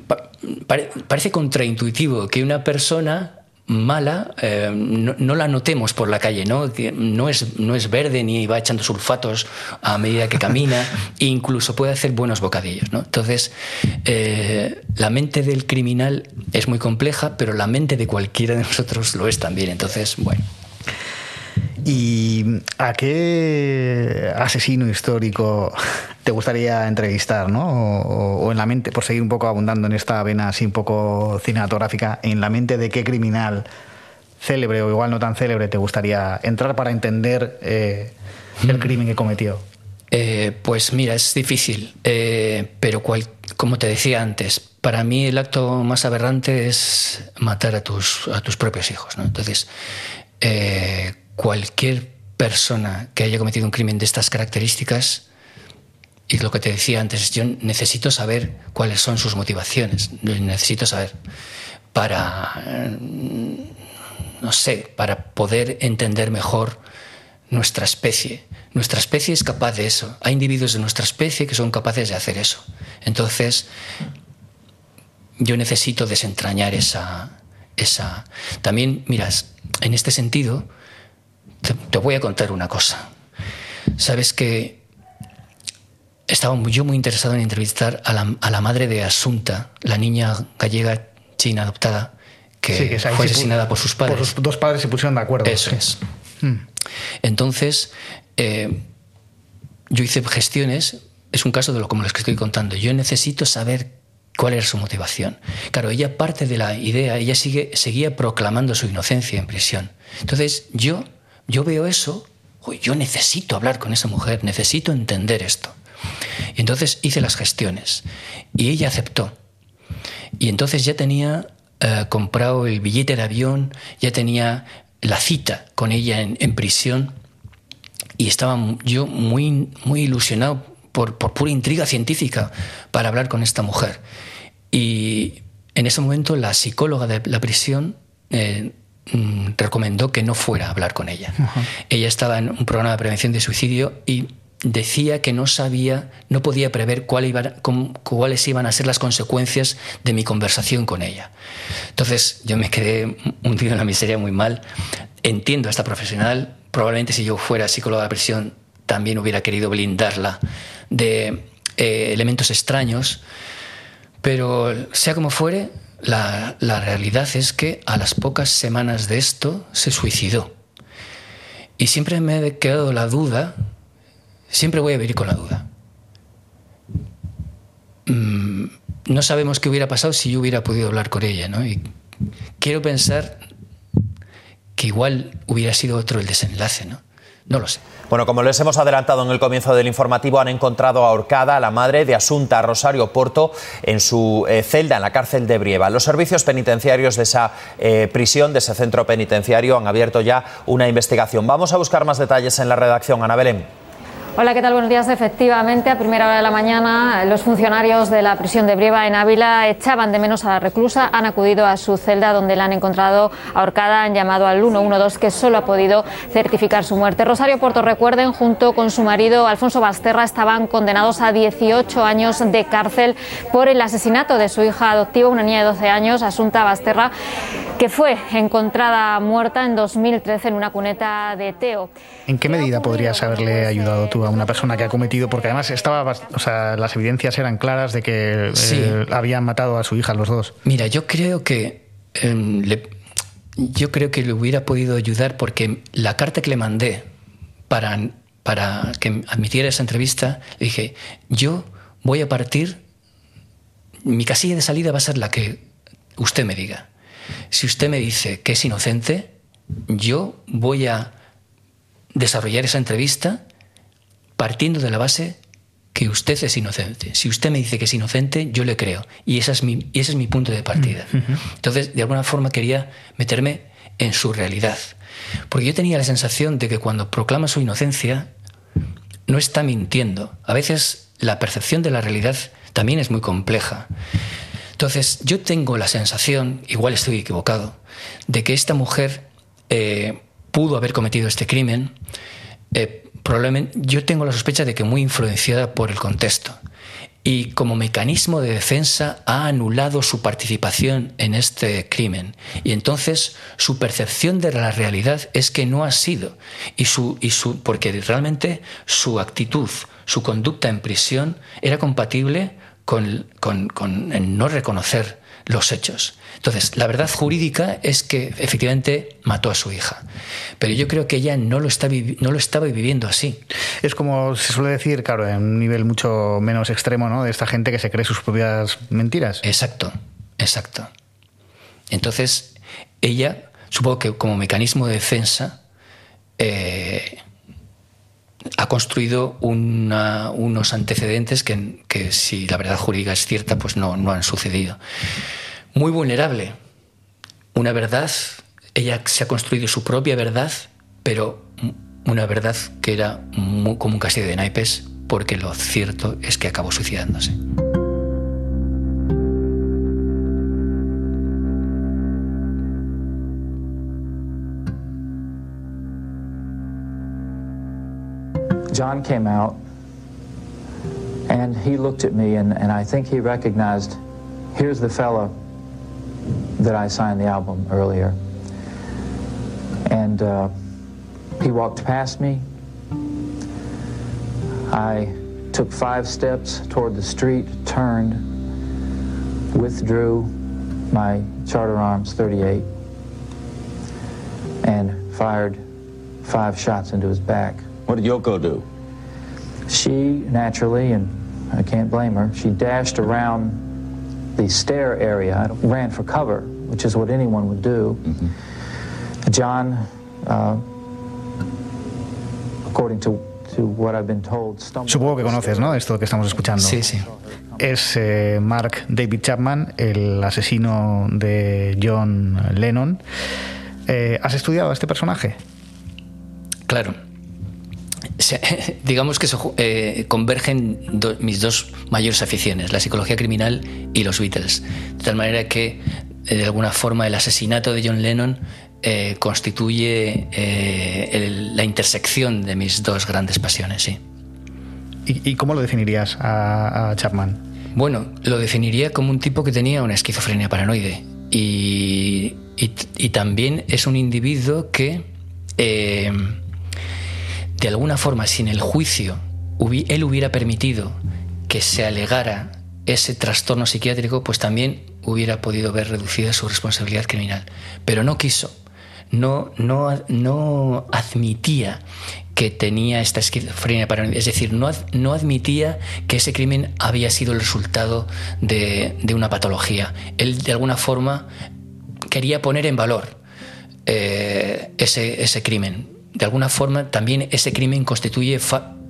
parece contraintuitivo que una persona mala eh, no, la notemos por la calle, ¿no? No es, no es verde ni va echando sulfatos a medida que camina, e incluso puede hacer buenos bocadillos, ¿no? Entonces, eh, la mente del criminal es muy compleja, pero la mente de cualquiera de nosotros lo es también. Entonces, bueno. ¿Y a qué asesino histórico te gustaría entrevistar, ¿no? O, en la mente, por seguir un poco abundando en esta vena así un poco cinematográfica, en la mente de qué criminal célebre o igual no tan célebre te gustaría entrar para entender eh, el crimen que cometió? Eh, pues mira, es difícil, eh, pero como te decía antes, para mí el acto más aberrante es matar a tus, a tus propios hijos. ¿no? Entonces, cualquier persona que haya cometido un crimen de estas características, y lo que te decía antes, yo necesito saber cuáles son sus motivaciones, necesito saber para, no sé, para poder entender mejor nuestra especie. Nuestra especie es capaz de eso. Hay individuos de nuestra especie que son capaces de hacer eso. Entonces, yo necesito desentrañar esa... esa... También, miras, en este sentido, te, voy a contar una cosa. Sabes que estaba yo muy interesado en entrevistar a la, madre de Asunta, la niña gallega china adoptada, que, fue asesinada por sus padres. Por los dos padres se pusieron de acuerdo. Eso es. Hmm. Entonces, eh, yo hice gestiones, es un caso de lo como los que estoy contando. Yo necesito saber cuál era su motivación. Claro, ella parte de la idea, ella sigue, seguía proclamando su inocencia en prisión. Entonces, yo yo veo eso, yo necesito hablar con esa mujer, necesito entender esto. Y entonces hice las gestiones y ella aceptó. Y entonces ya tenía eh, comprado el billete de avión, ya tenía la cita con ella en, prisión y estaba yo muy, muy ilusionado por, pura intriga científica para hablar con esta mujer. Y en ese momento la psicóloga de la prisión eh, Mm, recomendó que no fuera a hablar con ella. Ella estaba en un programa de prevención de suicidio y decía que no sabía, no podía prever cuáles iban a ser las consecuencias de mi conversación con ella. Entonces yo me quedé hundido en la miseria muy mal. Entiendo a esta profesional, probablemente si yo fuera psicóloga de prisión también hubiera querido blindarla de eh, elementos extraños, pero sea como fuere, la, realidad es que a las pocas semanas de esto se suicidó. Y siempre me ha quedado la duda, siempre voy a vivir con la duda. Mm, no sabemos qué hubiera pasado si yo hubiera podido hablar con ella, ¿no? Y quiero pensar que igual hubiera sido otro el desenlace, ¿no? No lo sé. Bueno, como les hemos adelantado en el comienzo del informativo, han encontrado ahorcada a la madre de Asunta Rosario Porto en su eh, celda en la cárcel de Brieva. Los servicios penitenciarios de esa eh, prisión, de ese centro penitenciario, han abierto ya una investigación. Vamos a buscar más detalles en la redacción. Ana Belén. Hola, ¿qué tal? Buenos días. Efectivamente, a primera hora de la mañana, los funcionarios de la prisión de Brieva en Ávila echaban de menos a la reclusa, han acudido a su celda donde la han encontrado ahorcada, han llamado al 112 que solo ha podido certificar su muerte. Rosario Puerto, recuerden, junto con su marido Alfonso Basterra, estaban condenados a 18 años de cárcel por el asesinato de su hija adoptiva, una niña de 12 años, Asunta Basterra, que fue encontrada muerta en 2013 en una cuneta de Teo. ¿En qué medida podrías haberle ayudado tú a una persona que ha cometido? Porque además estaba, o sea, las evidencias eran claras de que eh, habían matado a su hija los dos. Mira, yo creo que em, yo creo que le hubiera podido ayudar porque la carta que le mandé para, para que admitiera esa entrevista, le dije, yo voy a partir, mi casilla de salida va a ser la que usted me diga. Si usted me dice que es inocente, yo voy a desarrollar esa entrevista partiendo de la base que usted es inocente. Si usted me dice que es inocente, yo le creo. Y, ese es mi, ese es mi punto de partida. Entonces, de alguna forma quería meterme en su realidad. Porque yo tenía la sensación de que cuando proclama su inocencia, no está mintiendo. A veces la percepción de la realidad también es muy compleja. Entonces, yo tengo la sensación, igual estoy equivocado, de que esta mujer eh, pudo haber cometido este crimen. Eh, probablemente, yo tengo la sospecha de que muy influenciada por el contexto y como mecanismo de defensa ha anulado su participación en este crimen. Y entonces su percepción de la realidad es que no ha sido. Y su, y su, porque realmente su actitud, su conducta en prisión era compatible con, con, con no reconocer los hechos. Entonces, la verdad jurídica es que efectivamente mató a su hija, pero yo creo que ella no lo, está no lo estaba viviendo así. Es como se suele decir, claro, en un nivel mucho menos extremo, ¿no? De esta gente que se cree sus propias mentiras. Exacto, exacto. Entonces, ella, supongo que como mecanismo de defensa, eh, ha construido unos antecedentes que, que, si la verdad jurídica es cierta, pues no, no han sucedido muy vulnerable. Una verdad, ella se ha construido su propia verdad, pero una verdad que era como un castillo de naipes, porque lo cierto es que acabó suicidándose. John came out and he looked at me and, and I think he recognized here's the fellow that I signed the album earlier. And uh, he walked past me. I took five steps toward the street, turned, withdrew my Charter Arms 38, and fired five shots into his back. What did Yoko do? She naturally, and I can't blame her, she dashed around the stair area, ran for cover, which is what anyone would do. John, uh, according to, to what I've been told, Supongo que conoces, ¿no? Esto que estamos escuchando. Sí, sí. Es eh, Mark David Chapman, el asesino de John Lennon. Eh, ¿Has estudiado a este personaje? Claro. digamos que eh, convergen mis dos mayores aficiones, la psicología criminal y los Beatles. De tal manera que, de alguna forma, el asesinato de John Lennon eh, constituye la intersección de mis dos grandes pasiones, sí. ¿Y, cómo lo definirías a, Chapman? Bueno, lo definiría como un tipo que tenía una esquizofrenia paranoide. Y, y también es un individuo que de alguna forma, sin el juicio, él hubiera permitido que se alegara ese trastorno psiquiátrico, pues también hubiera podido ver reducida su responsabilidad criminal. Pero no quiso, no, no, no admitía que tenía esta esquizofrenia paranoide, es decir, no, no admitía que ese crimen había sido el resultado de, una patología. Él, de alguna forma, quería poner en valor eh, ese, ese crimen de alguna forma también ese crimen constituye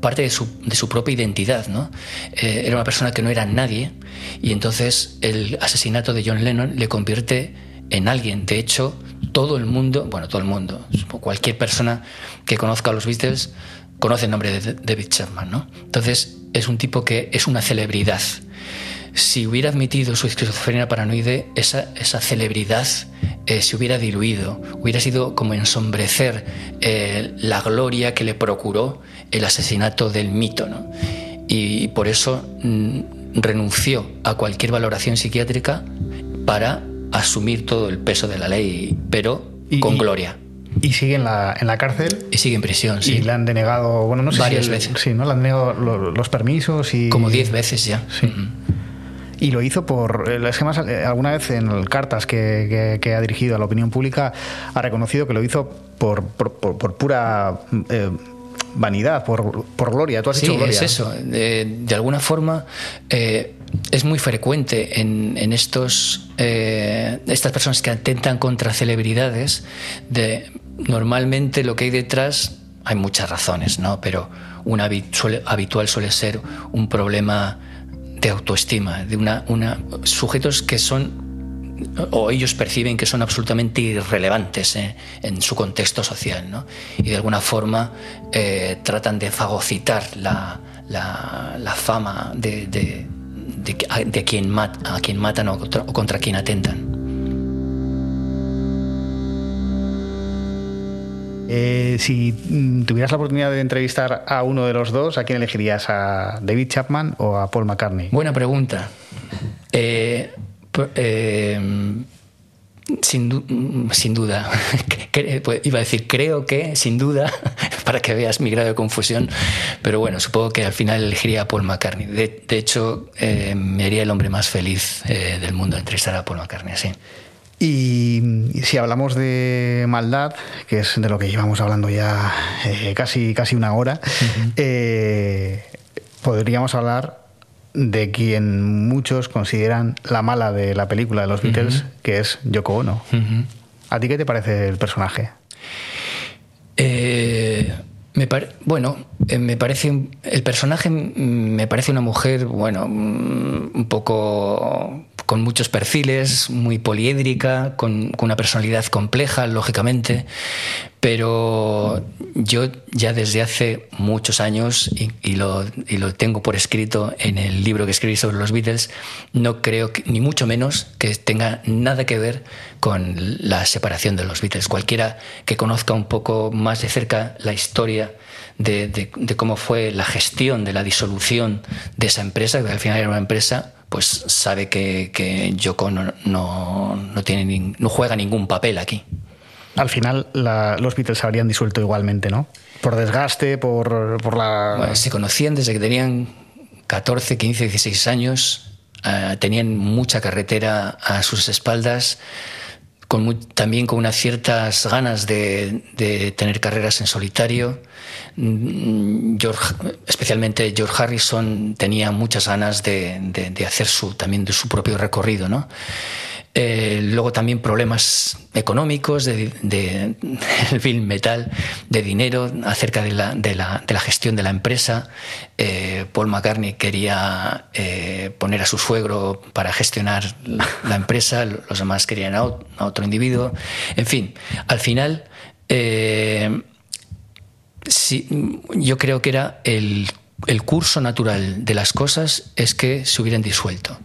parte de su, propia identidad. ¿no? Eh, era una persona que no era nadie y entonces el asesinato de John Lennon le convierte en alguien. De hecho, todo el mundo, bueno, todo el mundo, cualquier persona que conozca a los Beatles conoce el nombre de David Chapman. ¿no? Entonces es un tipo que es una celebridad. Si hubiera admitido su esquizofrenia paranoide, esa, esa celebridad eh, se hubiera diluido, hubiera sido como ensombrecer eh, la gloria que le procuró el asesinato del mito. ¿no? Y, por eso mm, renunció a cualquier valoración psiquiátrica para asumir todo el peso de la ley, pero con gloria. Y sigue en la, en la cárcel. Y sigue en prisión, sí. Y le han denegado, bueno, no sé Varias veces. Sí, ¿no? Le han denegado los, permisos y. Como diez veces ya. Sí. Y lo hizo por. Es que más, eh, alguna vez en cartas que, ha dirigido a la opinión pública ha reconocido que lo hizo por, por, pura. Eh, vanidad, por, gloria. Tú has sí, gloria. es eso. De, alguna forma es muy frecuente en, en estos estas personas que atentan contra celebridades. De, normalmente lo que hay detrás hay muchas razones, ¿no? Pero una habitual suele ser un problema de autoestima, de una, una sujetos que son o ellos perciben que son absolutamente irrelevantes eh, en su contexto social, ¿no? Y de alguna forma eh, tratan de fagocitar la, la, fama de, de, de, quien mat, a quien matan o contra, o contra quien atentan. Eh, si tuvieras la oportunidad de entrevistar a uno de los dos, ¿a quién elegirías? ¿A David Chapman o a Paul McCartney? Buena pregunta. Eh, eh, sin, sin, duda, pues, iba a decir, creo que, sin duda, para que veas mi grado de confusión, pero bueno, supongo que al final elegiría a Paul McCartney. De, hecho, eh, me haría el hombre más feliz del mundo entrevistar a Paul McCartney, sí. Y si hablamos de maldad, que es de lo que llevamos hablando ya casi, casi una hora, podríamos hablar de quien muchos consideran la mala de la película de los Beatles, que es Yoko Ono. ¿A ti qué te parece el personaje? Eh, me bueno, eh, me parece el personaje me parece una mujer, bueno, mm, un poco con muchos perfiles, muy poliédrica, con, una personalidad compleja, lógicamente, pero yo ya desde hace muchos años, y, lo, tengo por escrito en el libro que escribí sobre los Beatles, no creo, ni mucho menos, que tenga nada que ver con la separación de los Beatles. Cualquiera que conozca un poco más de cerca la historia de, cómo fue la gestión de la disolución de esa empresa, que al final era una empresa pues sabe que, que Yoko no, no, tiene no juega ningún papel aquí. Al final los Beatles se habrían disuelto igualmente, ¿no? Por desgaste, por, por la... se conocían desde que tenían 14, 15, 16 años, eh, tenían mucha carretera a sus espaldas, también con unas ciertas ganas de, tener carreras en solitario Mm, George, especialmente George Harrison tenía muchas ganas de, hacer su, también su propio recorrido, ¿no? Eh, luego también problemas económicos de, de, metal, de dinero, acerca de la, gestión de la empresa. Eh, Paul McCartney quería eh, poner a su suegro para gestionar la, empresa, los demás querían a, otro individuo. En fin, al final Sí, yo creo que era el, curso natural de las cosas es que se hubieran disuelto.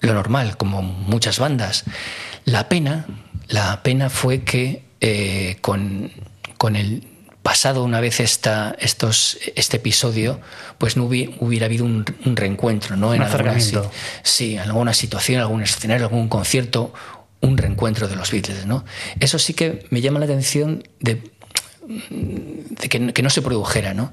Lo normal, como muchas bandas. La pena, la pena fue que eh, con, el pasado una vez esta, estos, este episodio, pues no hubiera, habido un, reencuentro, ¿no? En alguna, sí, en alguna situación, algún escenario, algún concierto, un reencuentro de los Beatles, ¿no? Eso sí que me llama la atención de de que, no se produjera, ¿no?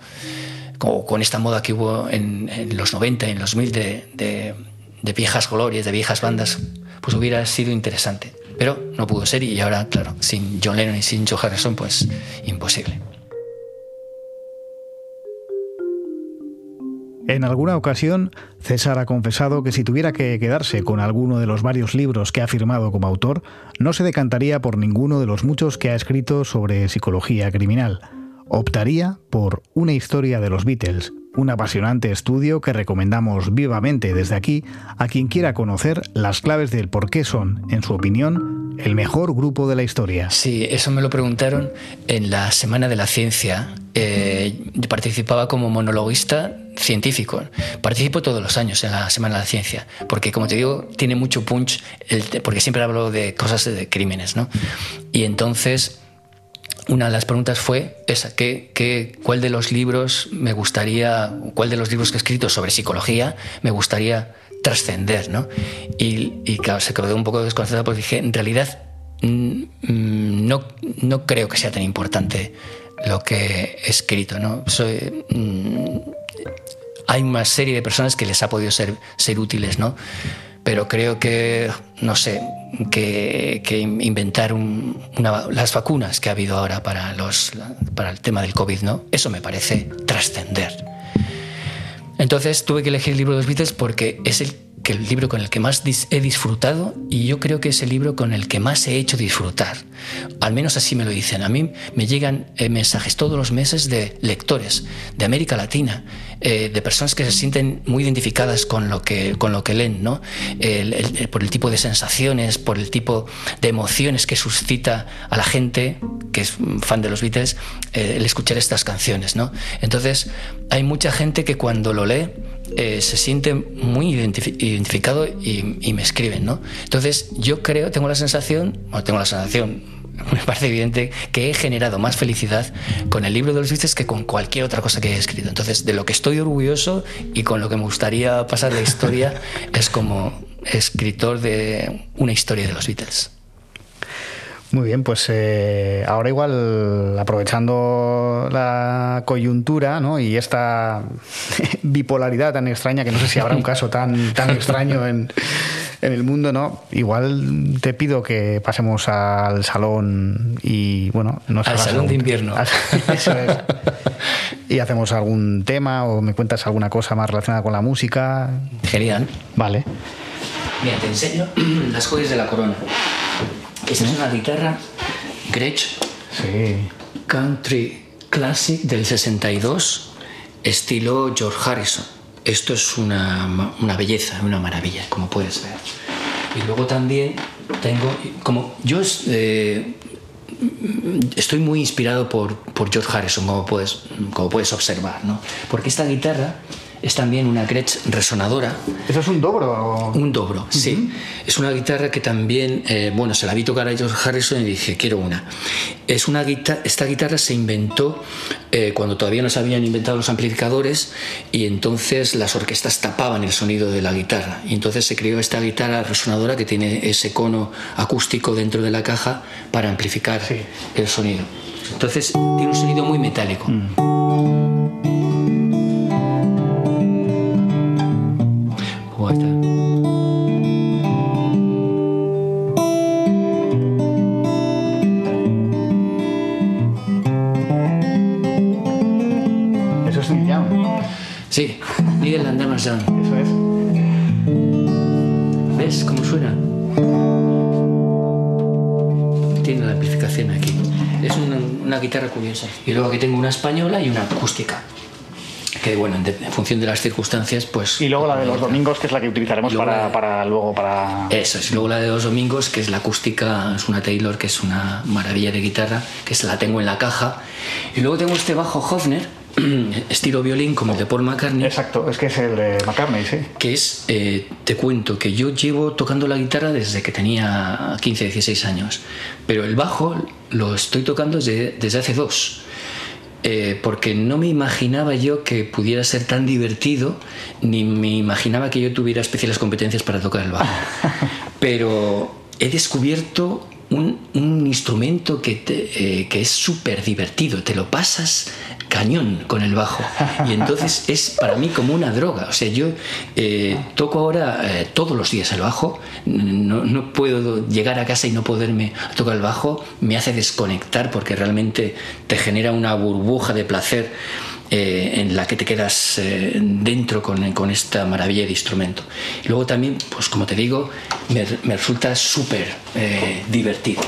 Como con esta moda que hubo en, los 90, en los 2000 de, de, viejas glorias, de viejas bandas, pues hubiera sido interesante. Pero no pudo ser y ahora, claro, sin John Lennon y sin Joe Harrison, pues imposible. En alguna ocasión, César ha confesado que si tuviera que quedarse con alguno de los varios libros que ha firmado como autor, no se decantaría por ninguno de los muchos que ha escrito sobre psicología criminal. Optaría por Una historia de los Beatles, un apasionante estudio que recomendamos vivamente desde aquí a quien quiera conocer las claves del por qué son, en su opinión, el mejor grupo de la historia. Sí, eso me lo preguntaron en la Semana de la Ciencia. Eh, participaba como monologuista científico. Participo todos los años en la Semana de la Ciencia, porque como te digo, tiene mucho punch, porque siempre hablo de cosas de crímenes, ¿no? Y entonces una de las preguntas fue esa, ¿qué, cuál de los libros me gustaría, cuál de los libros que he escrito sobre psicología me gustaría trascender, ¿no? Y, claro, se quedó un poco desconcertado porque dije, en realidad mm, no, no creo que sea tan importante lo que he escrito, ¿no? Soy, mm, hay una serie de personas que les ha podido ser, ser útiles, ¿no? Pero creo que, no sé, que, inventar las vacunas que ha habido ahora para, los, para el tema del COVID, ¿no? Eso me parece trascender. Entonces tuve que elegir el libro de los Beatles porque es el el libro con el que más he disfrutado y yo creo que es el libro con el que más he hecho disfrutar. Al menos así me lo dicen. A mí me llegan eh, mensajes todos los meses de lectores de América Latina, eh, de personas que se sienten muy identificadas con lo que, con lo que leen, ¿no? por el tipo de sensaciones, por el tipo de emociones que suscita a la gente que es fan de los Beatles el escuchar estas canciones. ¿no? Entonces, hay mucha gente que cuando lo lee, eh, se siente muy identificado y, me escriben, ¿no? Entonces yo creo, tengo la sensación, o tengo la sensación, me parece evidente que he generado más felicidad con el libro de los Beatles que con cualquier otra cosa que he escrito. Entonces, de lo que estoy orgulloso y con lo que me gustaría pasar la historia es como escritor de una historia de los Beatles. Muy bien, pues eh, ahora igual aprovechando la coyuntura ¿no? y esta bipolaridad tan extraña, que no sé si habrá un caso tan, tan extraño en, en el mundo, ¿no? Igual te pido que pasemos al salón y bueno, no al salón de invierno. Eso es. Y hacemos algún tema o me cuentas alguna cosa más relacionada con la música. Genial. Vale. Mira, te enseño las joyas de la corona. Esta es una guitarra Gretsch Country Classic del 62, estilo George Harrison. Esto es una, una belleza, una maravilla, como puedes ver. Y luego también tengo, como yo eh, estoy muy inspirado por, por, George Harrison, como puedes, como puedes observar, ¿no? Porque esta guitarra es también una Gretsch resonadora. ¿Eso es un dobro? Un dobro, sí. Es una guitarra que también, eh, bueno, se la vi tocar a George Harrison y dije, quiero una. Es una guitarra, esta guitarra se inventó eh, cuando todavía no se habían inventado los amplificadores y entonces las orquestas tapaban el sonido de la guitarra. Y entonces se creó esta guitarra resonadora que tiene ese cono acústico dentro de la caja para amplificar el sonido. Entonces tiene un sonido muy metálico. Mm. Eso es. ¿Ves cómo suena? Tiene la amplificación aquí. Es una, guitarra curiosa. Y luego aquí tengo una española y una acústica que bueno, en, función de las circunstancias, pues... Y luego la de los domingos, que es la que utilizaremos para, para, luego para... Eso es, luego la de los domingos, que es la acústica, es una Taylor, que es una maravilla de guitarra, que se la tengo en la caja. Y luego tengo este bajo Hofner, estilo violín como el de Paul McCartney. Exacto, es que es el de McCartney, sí. Que es, eh, te cuento, que yo llevo tocando la guitarra desde que tenía 15, 16 años, pero el bajo lo estoy tocando desde, desde hace dos. Eh, porque no me imaginaba yo que pudiera ser tan divertido, ni me imaginaba que yo tuviera especiales competencias para tocar el bajo. Pero he descubierto un, instrumento que, eh, que es súper divertido, te lo pasas cañón con el bajo. Y entonces es para mí como una droga. O sea, yo eh, toco ahora eh, todos los días el bajo, no, no, puedo llegar a casa y no poderme tocar el bajo, me hace desconectar porque realmente te genera una burbuja de placer. Eh, en la que te quedas dentro con, con, esta maravilla de instrumento. Y luego también, pues como te digo, me, me resulta súper divertido.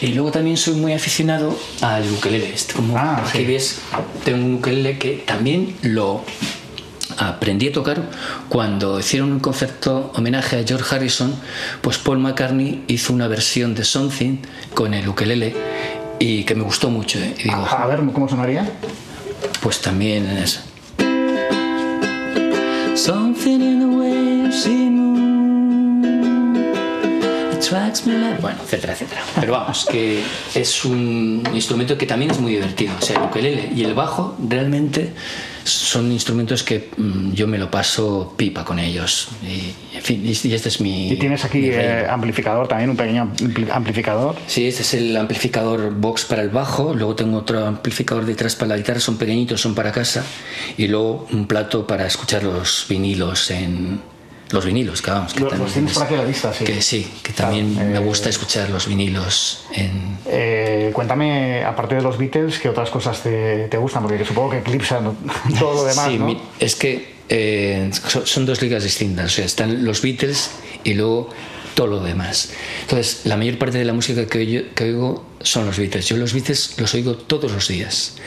Y luego también soy muy aficionado al ukelele. Como ah, aquí ves, tengo un ukelele que también lo aprendí a tocar cuando hicieron un concierto homenaje a George Harrison, pues Paul McCartney hizo una versión de Something con el ukelele y que me gustó mucho. ¿eh? Y digo, a ver, ¿cómo sonaría? Pues también es... Something in the way bueno, etcétera, etcétera. Pero vamos, que es un instrumento que también es muy divertido. O sea, el ukelele y el bajo realmente son instrumentos que mm, yo me lo paso pipa con ellos. Y, en fin, y, este es mi. Y tienes aquí eh, amplificador también, un pequeño amplificador. Sí, este es el amplificador box para el bajo. Luego tengo otro amplificador detrás para la guitarra, son pequeñitos, son para casa. Y luego un plato para escuchar los vinilos en, los vinilos, que vamos. Que los, tienes por aquí la vista, sí. Que sí, que también me gusta escuchar los vinilos en... Eh, cuéntame, aparte de los Beatles, ¿qué otras cosas te, te gustan? Porque supongo que eclipsan todo lo demás, sí, ¿no? es que eh, son, dos ligas distintas. O sea, están los Beatles y luego todo lo demás. Entonces, la mayor parte de la música que, que oigo son los Beatles. Yo los Beatles los oigo todos los días.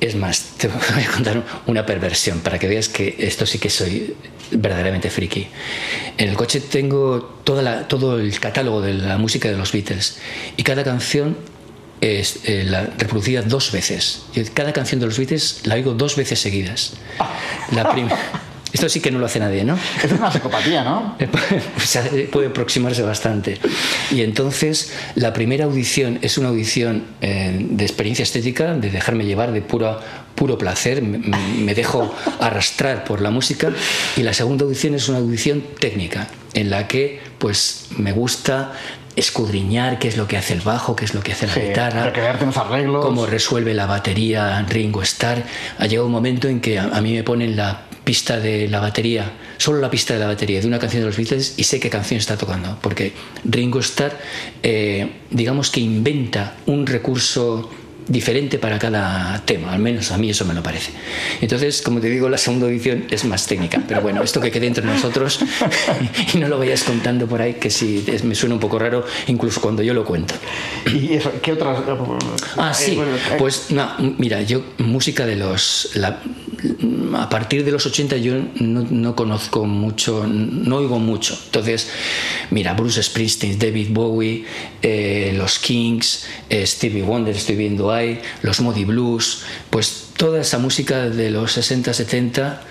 Es más, te voy a contar una perversión para que veas que esto sí que soy verdaderamente friki. En el coche tengo toda todo el catálogo de la música de los Beatles y cada canción es eh, la reproducida dos veces. cada canción de los Beatles la oigo dos veces seguidas. La primera. Esto sí que no lo hace nadie, ¿no? Es una psicopatía, ¿no? puede aproximarse bastante. Y entonces la primera audición es una audición eh, de experiencia estética, de dejarme llevar de puro, puro placer, me, me, dejo arrastrar por la música. Y la segunda audición es una audición técnica, en la que pues me gusta escudriñar qué es lo que hace el bajo, qué es lo que hace la guitarra, arreglos. cómo resuelve la batería Ringo Starr. Ha llegado un momento en que a, a mí me ponen la pista de la batería, solo la pista de la batería de una canción de los Beatles y sé qué canción está tocando, porque Ringo Starr, eh, digamos que inventa un recurso diferente para cada tema, al menos a mí eso me lo parece. Entonces, como te digo, la segunda edición es más técnica, pero bueno, esto que quede entre nosotros y no lo vayas contando por ahí, que sí me suena un poco raro, incluso cuando yo lo cuento. ¿Y eso, qué otras? Ah, sí, eh, eh, pues no, mira, yo música de los... a partir de los 80 yo no, conozco mucho, no oigo mucho. Entonces, mira, Bruce Springsteen, David Bowie, eh, los Kings, Stevie Wonder, estoy viendo los Modi Blues, pues toda esa música de los 60, 70,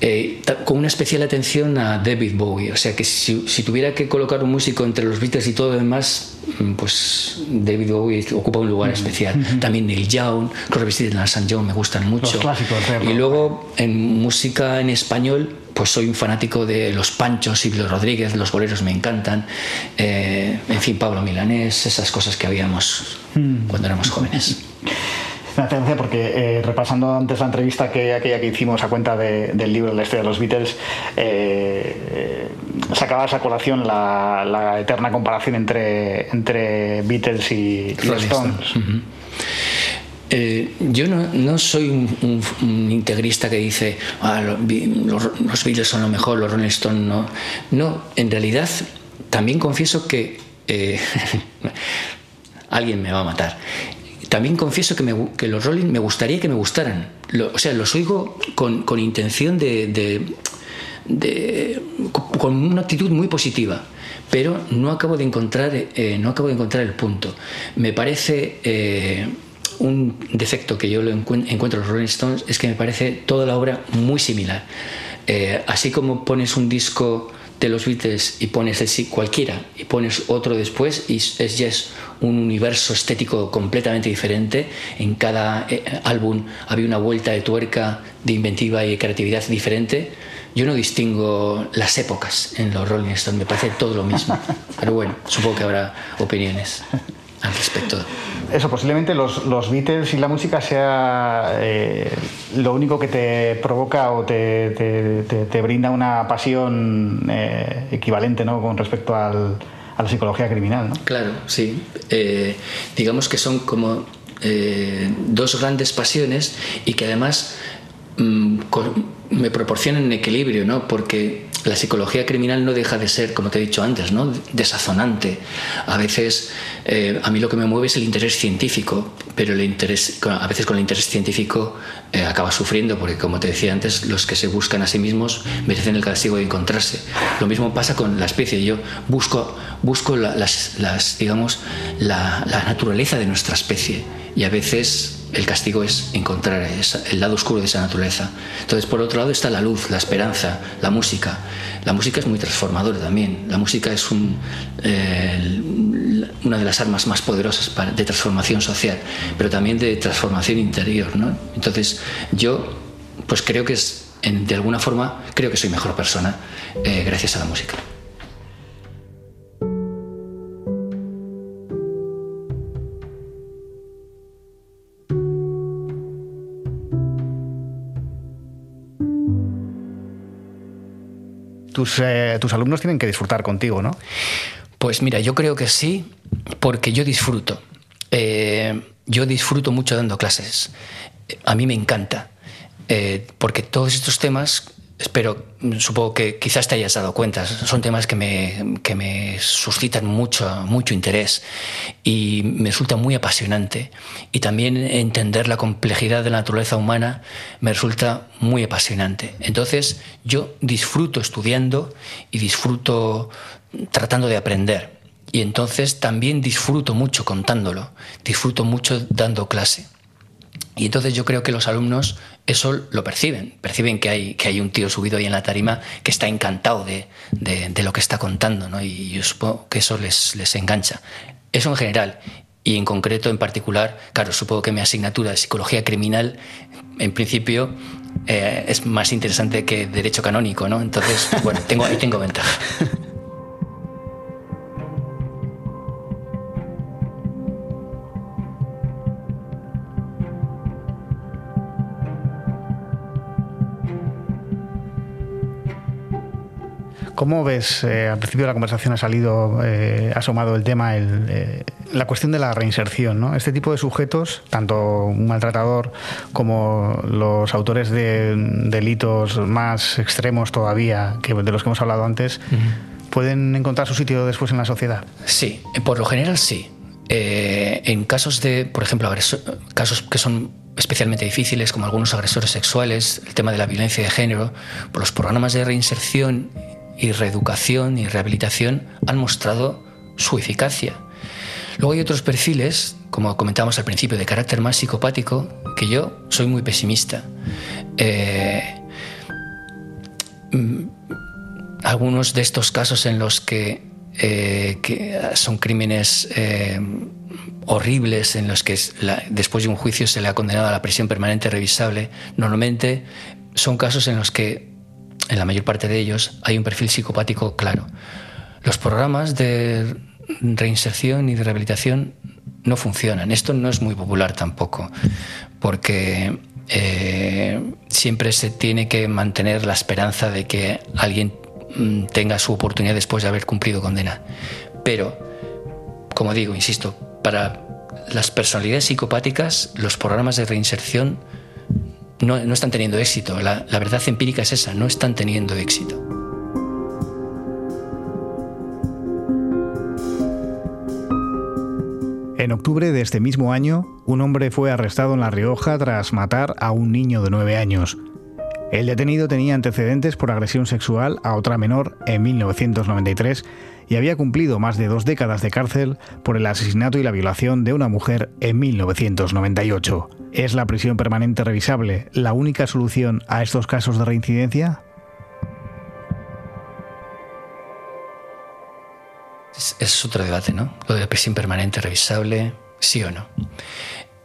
eh, con una especial atención a David Bowie. O sea que si, tuviera que colocar un músico entre los Beatles y todo lo demás, mm, pues David Bowie ocupa un lugar especial. También Neil Young, Crosby, Stills St. John me gustan mucho. y luego en música en español, pues soy un fanático de los Panchos, Silvio Rodríguez, los boleros me encantan. Eh, en fin, Pablo Milanés, esas cosas que habíamos mm. cuando éramos jóvenes. Me hace porque eh, repasando antes la entrevista que aquella que hicimos a cuenta del libro La historia de los Beatles, eh, eh, sacaba esa colación la, eterna comparación entre, entre Beatles y, Stones. Yo no, soy un, integrista que dice ah, los, los, Beatles son lo mejor, los Rolling Stones no. No, en realidad también confieso que alguien me va a matar también confieso que, que, los Rolling me gustaría que me gustaran. o sea, los oigo con, con intención de, con una actitud muy positiva, pero no acabo de encontrar, eh, no acabo de encontrar el punto. Me parece eh, un defecto que yo lo encuentro en los Rolling Stones es que me parece toda la obra muy similar. Eh, así como pones un disco de los Beatles y pones el cualquiera y pones otro después y es ya es un universo estético completamente diferente. En cada eh, álbum había una vuelta de tuerca de inventiva y creatividad diferente. Yo no distingo las épocas en los Rolling Stones, me parece todo lo mismo. Pero bueno, supongo que habrá opiniones al respecto. Eso, posiblemente los, los Beatles y la música sea eh, lo único que te provoca o te, te, brinda una pasión eh, equivalente ¿no? con respecto al, a la psicología criminal. ¿no? Claro, sí. Eh, digamos que son como dos grandes pasiones y que además mm, me proporcionan equilibrio, ¿no? porque la psicología criminal no deja de ser, como te he dicho antes, ¿no? desazonante. A veces, eh, a mí lo que me mueve es el interés científico, pero el interés, a veces con el interés científico eh, acaba sufriendo, porque como te decía antes, los que se buscan a sí mismos merecen el castigo de encontrarse. Lo mismo pasa con la especie. Yo busco, busco las, digamos, la naturaleza de nuestra especie y a veces el castigo es encontrar el lado oscuro de esa naturaleza. Entonces, por otro lado está la luz, la esperanza, la música. La música es muy transformadora también. La música es eh, una de las armas más poderosas de transformación social, pero también de transformación interior. Entonces, yo pues creo que es, de alguna forma, creo que soy mejor persona eh, gracias a la música. Eh, tus, alumnos tienen que disfrutar contigo, ¿no? Pues mira, yo creo que sí, porque yo disfruto. Eh, yo disfruto mucho dando clases. A mí me encanta, eh, porque todos estos temas espero, supongo que quizás te hayas dado cuenta, son temas que me, que me suscitan mucho, mucho interés y me resulta muy apasionante. Y también entender la complejidad de la naturaleza humana me resulta muy apasionante. Entonces yo disfruto estudiando y disfruto tratando de aprender. Y entonces también disfruto mucho contándolo, disfruto mucho dando clase. Y entonces yo creo que los alumnos eso lo perciben, perciben que hay, que hay un tío subido ahí en la tarima que está encantado de, de, lo que está contando, ¿no? y yo supongo que eso les, les engancha. Eso en general, y en concreto, en particular, claro, supongo que mi asignatura de psicología criminal, en principio, eh, es más interesante que derecho canónico, ¿no? Entonces, bueno, tengo, ahí tengo ventaja. ¿Cómo ves, eh, al principio de la conversación ha salido, eh, ha asomado el tema, eh, la cuestión de la reinserción? ¿no? Este tipo de sujetos, tanto un maltratador como los autores de delitos más extremos todavía, que de los que hemos hablado antes, ¿pueden encontrar su sitio después en la sociedad? Sí, por lo general sí. en casos de, por ejemplo, casos que son especialmente difíciles, como algunos agresores sexuales, el tema de la violencia de género, por los programas de reinserción y reeducación y rehabilitación han mostrado su eficacia. Luego hay otros perfiles, como comentábamos al principio, de carácter más psicopático, que yo soy muy pesimista. Eh, mm, algunos de estos casos en los que, eh, son crímenes eh, horribles, en los que después de un juicio se le ha condenado a la prisión permanente revisable, normalmente son casos en los que en la mayor parte de ellos, hay un perfil psicopático claro. Los programas de reinserción y de rehabilitación no funcionan. Esto no es muy popular tampoco, porque eh, siempre se tiene que mantener la esperanza de que alguien mm, tenga su oportunidad después de haber cumplido condena. Pero, como digo, insisto, para las personalidades psicopáticas, los programas de reinserción no, están teniendo éxito. La, la verdad empírica es esa, no están teniendo éxito. En octubre de este mismo año, un hombre fue arrestado en La Rioja tras matar a un niño de nueve años. El detenido tenía antecedentes por agresión sexual a otra menor en 1993 y había cumplido más de dos décadas de cárcel por el asesinato y la violación de una mujer en 1998. ¿Es la prisión permanente revisable la única solución a estos casos de reincidencia? Es, otro debate, ¿no? Lo de la prisión permanente revisable, sí o no.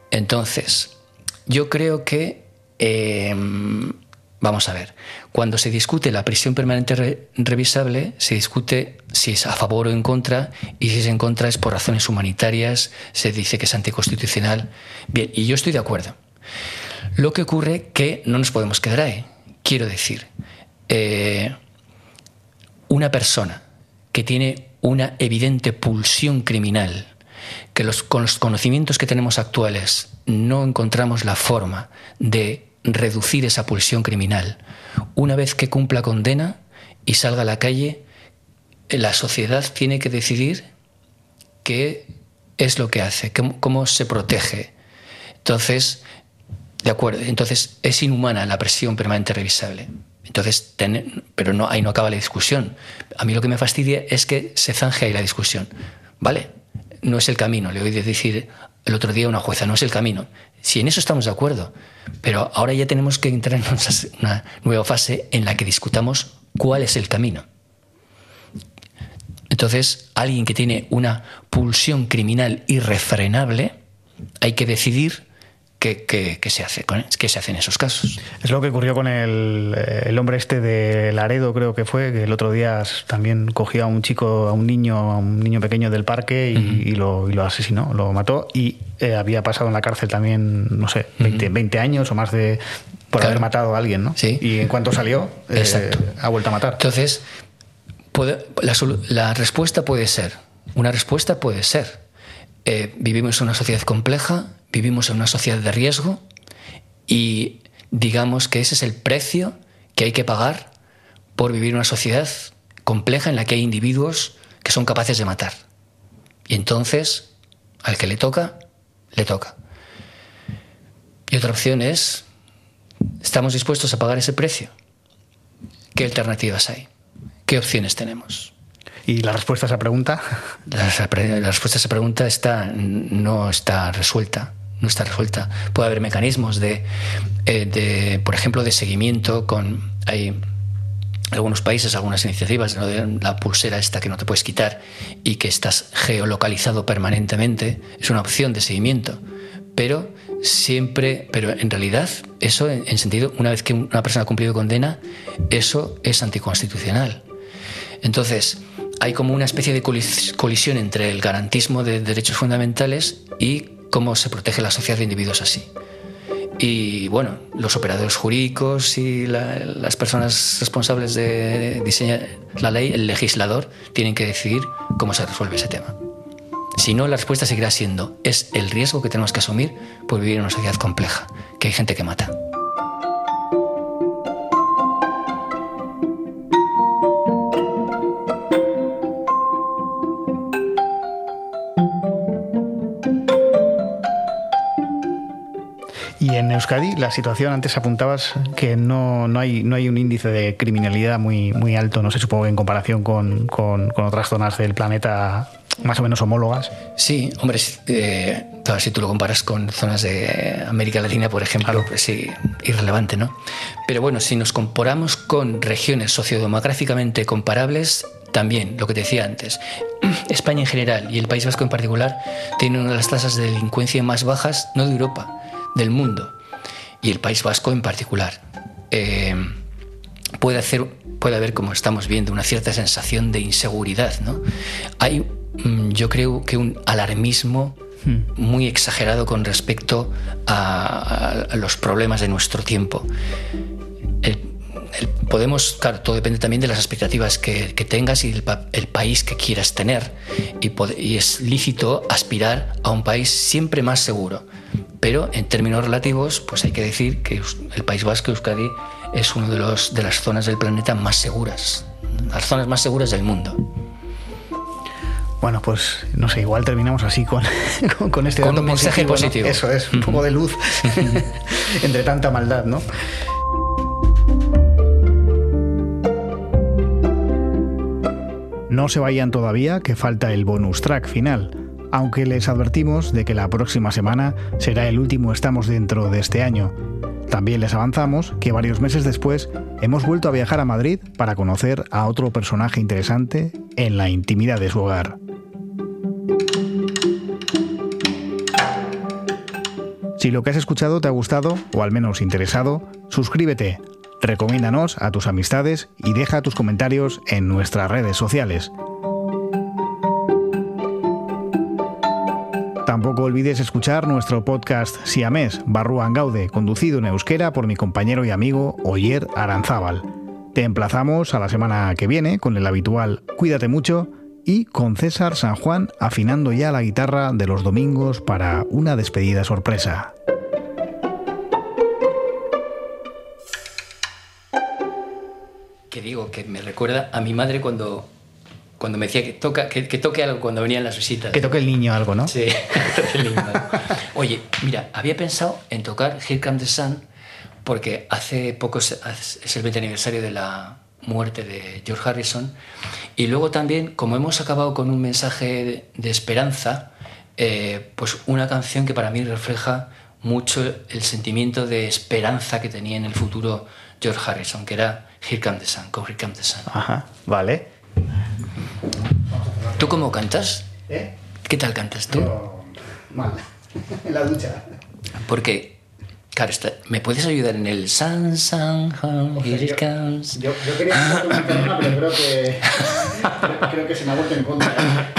Entonces, yo creo que em, Vamos a ver, cuando se discute la prisión permanente revisable, se discute si es a favor o en contra, y si es en contra es por razones humanitarias, se dice que es anticonstitucional. Bien, y yo estoy de acuerdo. Lo que ocurre que no nos podemos quedar ahí. Quiero decir, eh, una persona que tiene una evidente pulsión criminal, que con los conocimientos que tenemos actuales no encontramos la forma de reducir esa pulsión criminal. Una vez que cumpla condena y salga a la calle, la sociedad tiene que decidir qué es lo que hace, cómo, se protege. Entonces, de acuerdo, entonces es inhumana la presión permanente revisable. Entonces, pero no, ahí no acaba la discusión. A mí lo que me fastidia es que se zanje ahí la discusión. ¿Vale? No es el camino. Le oí decir el otro día a una jueza, no es el camino. Si en eso estamos de acuerdo, pero ahora ya tenemos que entrar en una nueva fase en la que discutamos cuál es el camino. Entonces, alguien que tiene una pulsión criminal irrefrenable, hay que decidir ¿Qué, se hace qué se hace en esos casos? Es lo que ocurrió con el, el, hombre este de Laredo, creo que fue, que el otro día también cogió a un chico, a un niño, a un niño pequeño del parque y, lo, y lo, asesinó, lo mató y eh, había pasado en la cárcel también, no sé, 20, años o más de por haber matado a alguien, ¿no? Sí. Y en cuanto salió, eh, ha vuelto a matar. Entonces, puede, la, la, respuesta puede ser, una respuesta puede ser, eh, vivimos en una sociedad compleja, vivimos en una sociedad de riesgo y digamos que ese es el precio que hay que pagar por vivir en una sociedad compleja en la que hay individuos que son capaces de matar. Y entonces, al que le toca, le toca. Y otra opción es, ¿estamos dispuestos a pagar ese precio? ¿Qué alternativas hay? ¿Qué opciones tenemos? ¿Y la respuesta a esa pregunta? La, respuesta a esa pregunta está, no está resuelta. No está resuelta. Puede haber mecanismos de, eh, de por ejemplo, de seguimiento con. Hay algunos países, algunas iniciativas, de la pulsera esta que no te puedes quitar y que estás geolocalizado permanentemente, es una opción de seguimiento. Pero siempre, pero en realidad, eso en, sentido, una vez que una persona ha cumplido condena, eso es anticonstitucional. Entonces, hay como una especie de colisión entre el garantismo de derechos fundamentales y cómo se protege la sociedad de individuos así. Y bueno, los operadores jurídicos y las personas responsables de diseñar la ley, el legislador, tienen que decidir cómo se resuelve ese tema. Si no, la respuesta seguirá siendo, es el riesgo que tenemos que asumir por vivir en una sociedad compleja, que hay gente que mata. Euskadi, la situación, antes apuntabas que no, no, hay, no hay un índice de criminalidad muy, muy alto, no sé, supongo que en comparación con, con, otras zonas del planeta más o menos homólogas. Sí, hombre, eh, si tú lo comparas con zonas de América Latina, por ejemplo, pues sí, irrelevante, ¿no? Pero bueno, si nos comparamos con regiones sociodemográficamente comparables, también, lo que te decía antes, España en general y el País Vasco en particular tienen una de las tasas de delincuencia más bajas, no de Europa, del mundo y el País Vasco en particular. Eh, puede, hacer, puede haber, como estamos viendo, una cierta sensación de inseguridad. ¿no? Hay, mm, yo creo que un alarmismo hmm. muy exagerado con respecto a, los problemas de nuestro tiempo. podemos, claro, todo depende también de las expectativas que, tengas y el, país que quieras tener. Y, y, es lícito aspirar a un país siempre más seguro. Pero en términos relativos, pues hay que decir que el País Vasco, Euskadi, es una de, los, de las zonas del planeta más seguras, las zonas más seguras del mundo. Bueno, pues no sé, igual terminamos así con, con, este con un mensaje positivo. Eso es, un poco de luz entre tanta maldad, ¿no? No se vayan todavía, que falta el bonus track final aunque les advertimos de que la próxima semana será el último Estamos dentro de este año. También les avanzamos que varios meses después hemos vuelto a viajar a Madrid para conocer a otro personaje interesante en la intimidad de su hogar. Si lo que has escuchado te ha gustado o al menos interesado, suscríbete, recomiéndanos a tus amistades y deja tus comentarios en nuestras redes sociales. Tampoco olvides escuchar nuestro podcast Siamés, Barruan Gaude, conducido en euskera por mi compañero y amigo Oyer Aranzábal. Te emplazamos a la semana que viene con el habitual Cuídate mucho y con César San Juan afinando ya la guitarra de los domingos para una despedida sorpresa. Que digo, que me recuerda a mi madre cuando cuando me decía que, toca, que, toque algo cuando venían las visitas. Que toque el niño algo, ¿no? Sí, que toque el niño Oye, mira, había pensado en tocar Here Comes the Sun porque hace poco es el 20 aniversario de la muerte de George Harrison y luego también, como hemos acabado con un mensaje de, esperanza, eh, pues una canción que para mí refleja mucho el sentimiento de esperanza que tenía en el futuro George Harrison, que era Here Comes the Sun, con Here Comes the Sun. Ajá, vale. ¿Tú cómo cantas? ¿Eh? ¿Qué tal cantas tú? mal, en la ducha. Porque, claro, ¿me puedes ayudar en el San San Here it comes? Yo, yo quería cantar una, pero creo que, creo que se me ha vuelto en contra.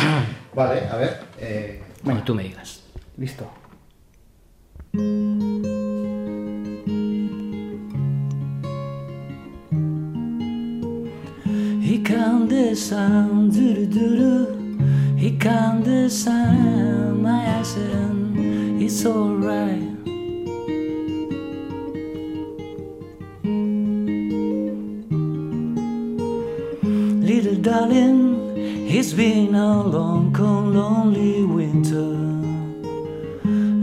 Vale, a ver. Eh, bueno, tú me digas. Listo. He can descend, do do do do. He can descend, my accent. It's alright. Little darling, it's been a long, cold, lonely winter.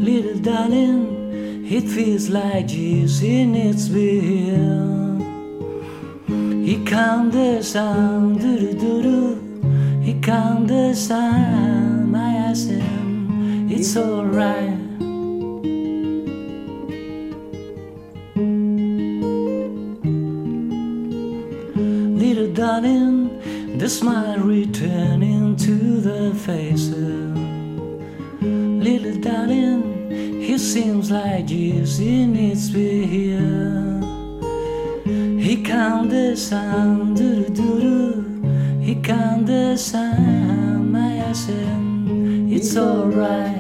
Little darling, it feels like years it's been here. Yıkandı sen duru the Yıkandı I my him, It's alright. Little darling The smile returning to the faces. Little darling He seems like Jesus needs to be here yıkandıysan durdurur My ass, It's alright.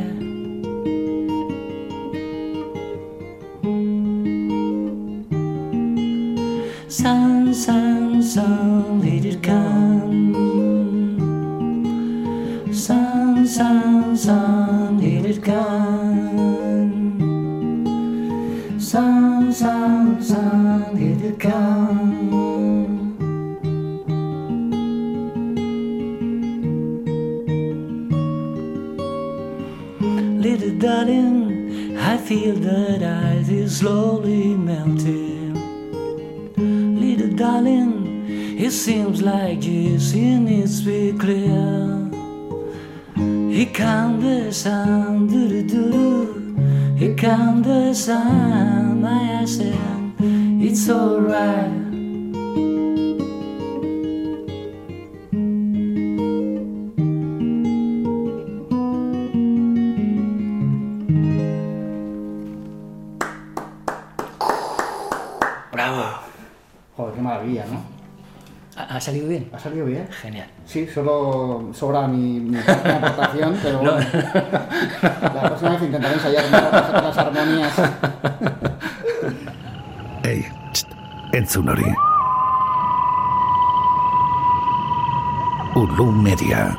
seems like this, needs to be clear. He can't descend, do do do. He can't descend, I said, it's alright. ¿Ha, salido bien? ¿Ha salido bien? Genial. Sí, solo sobra mi, mi aportación, pero No. bueno. la próxima vez intentaré ensayar las, las armonías. Ei, txt, entzun hori. Ulu Media.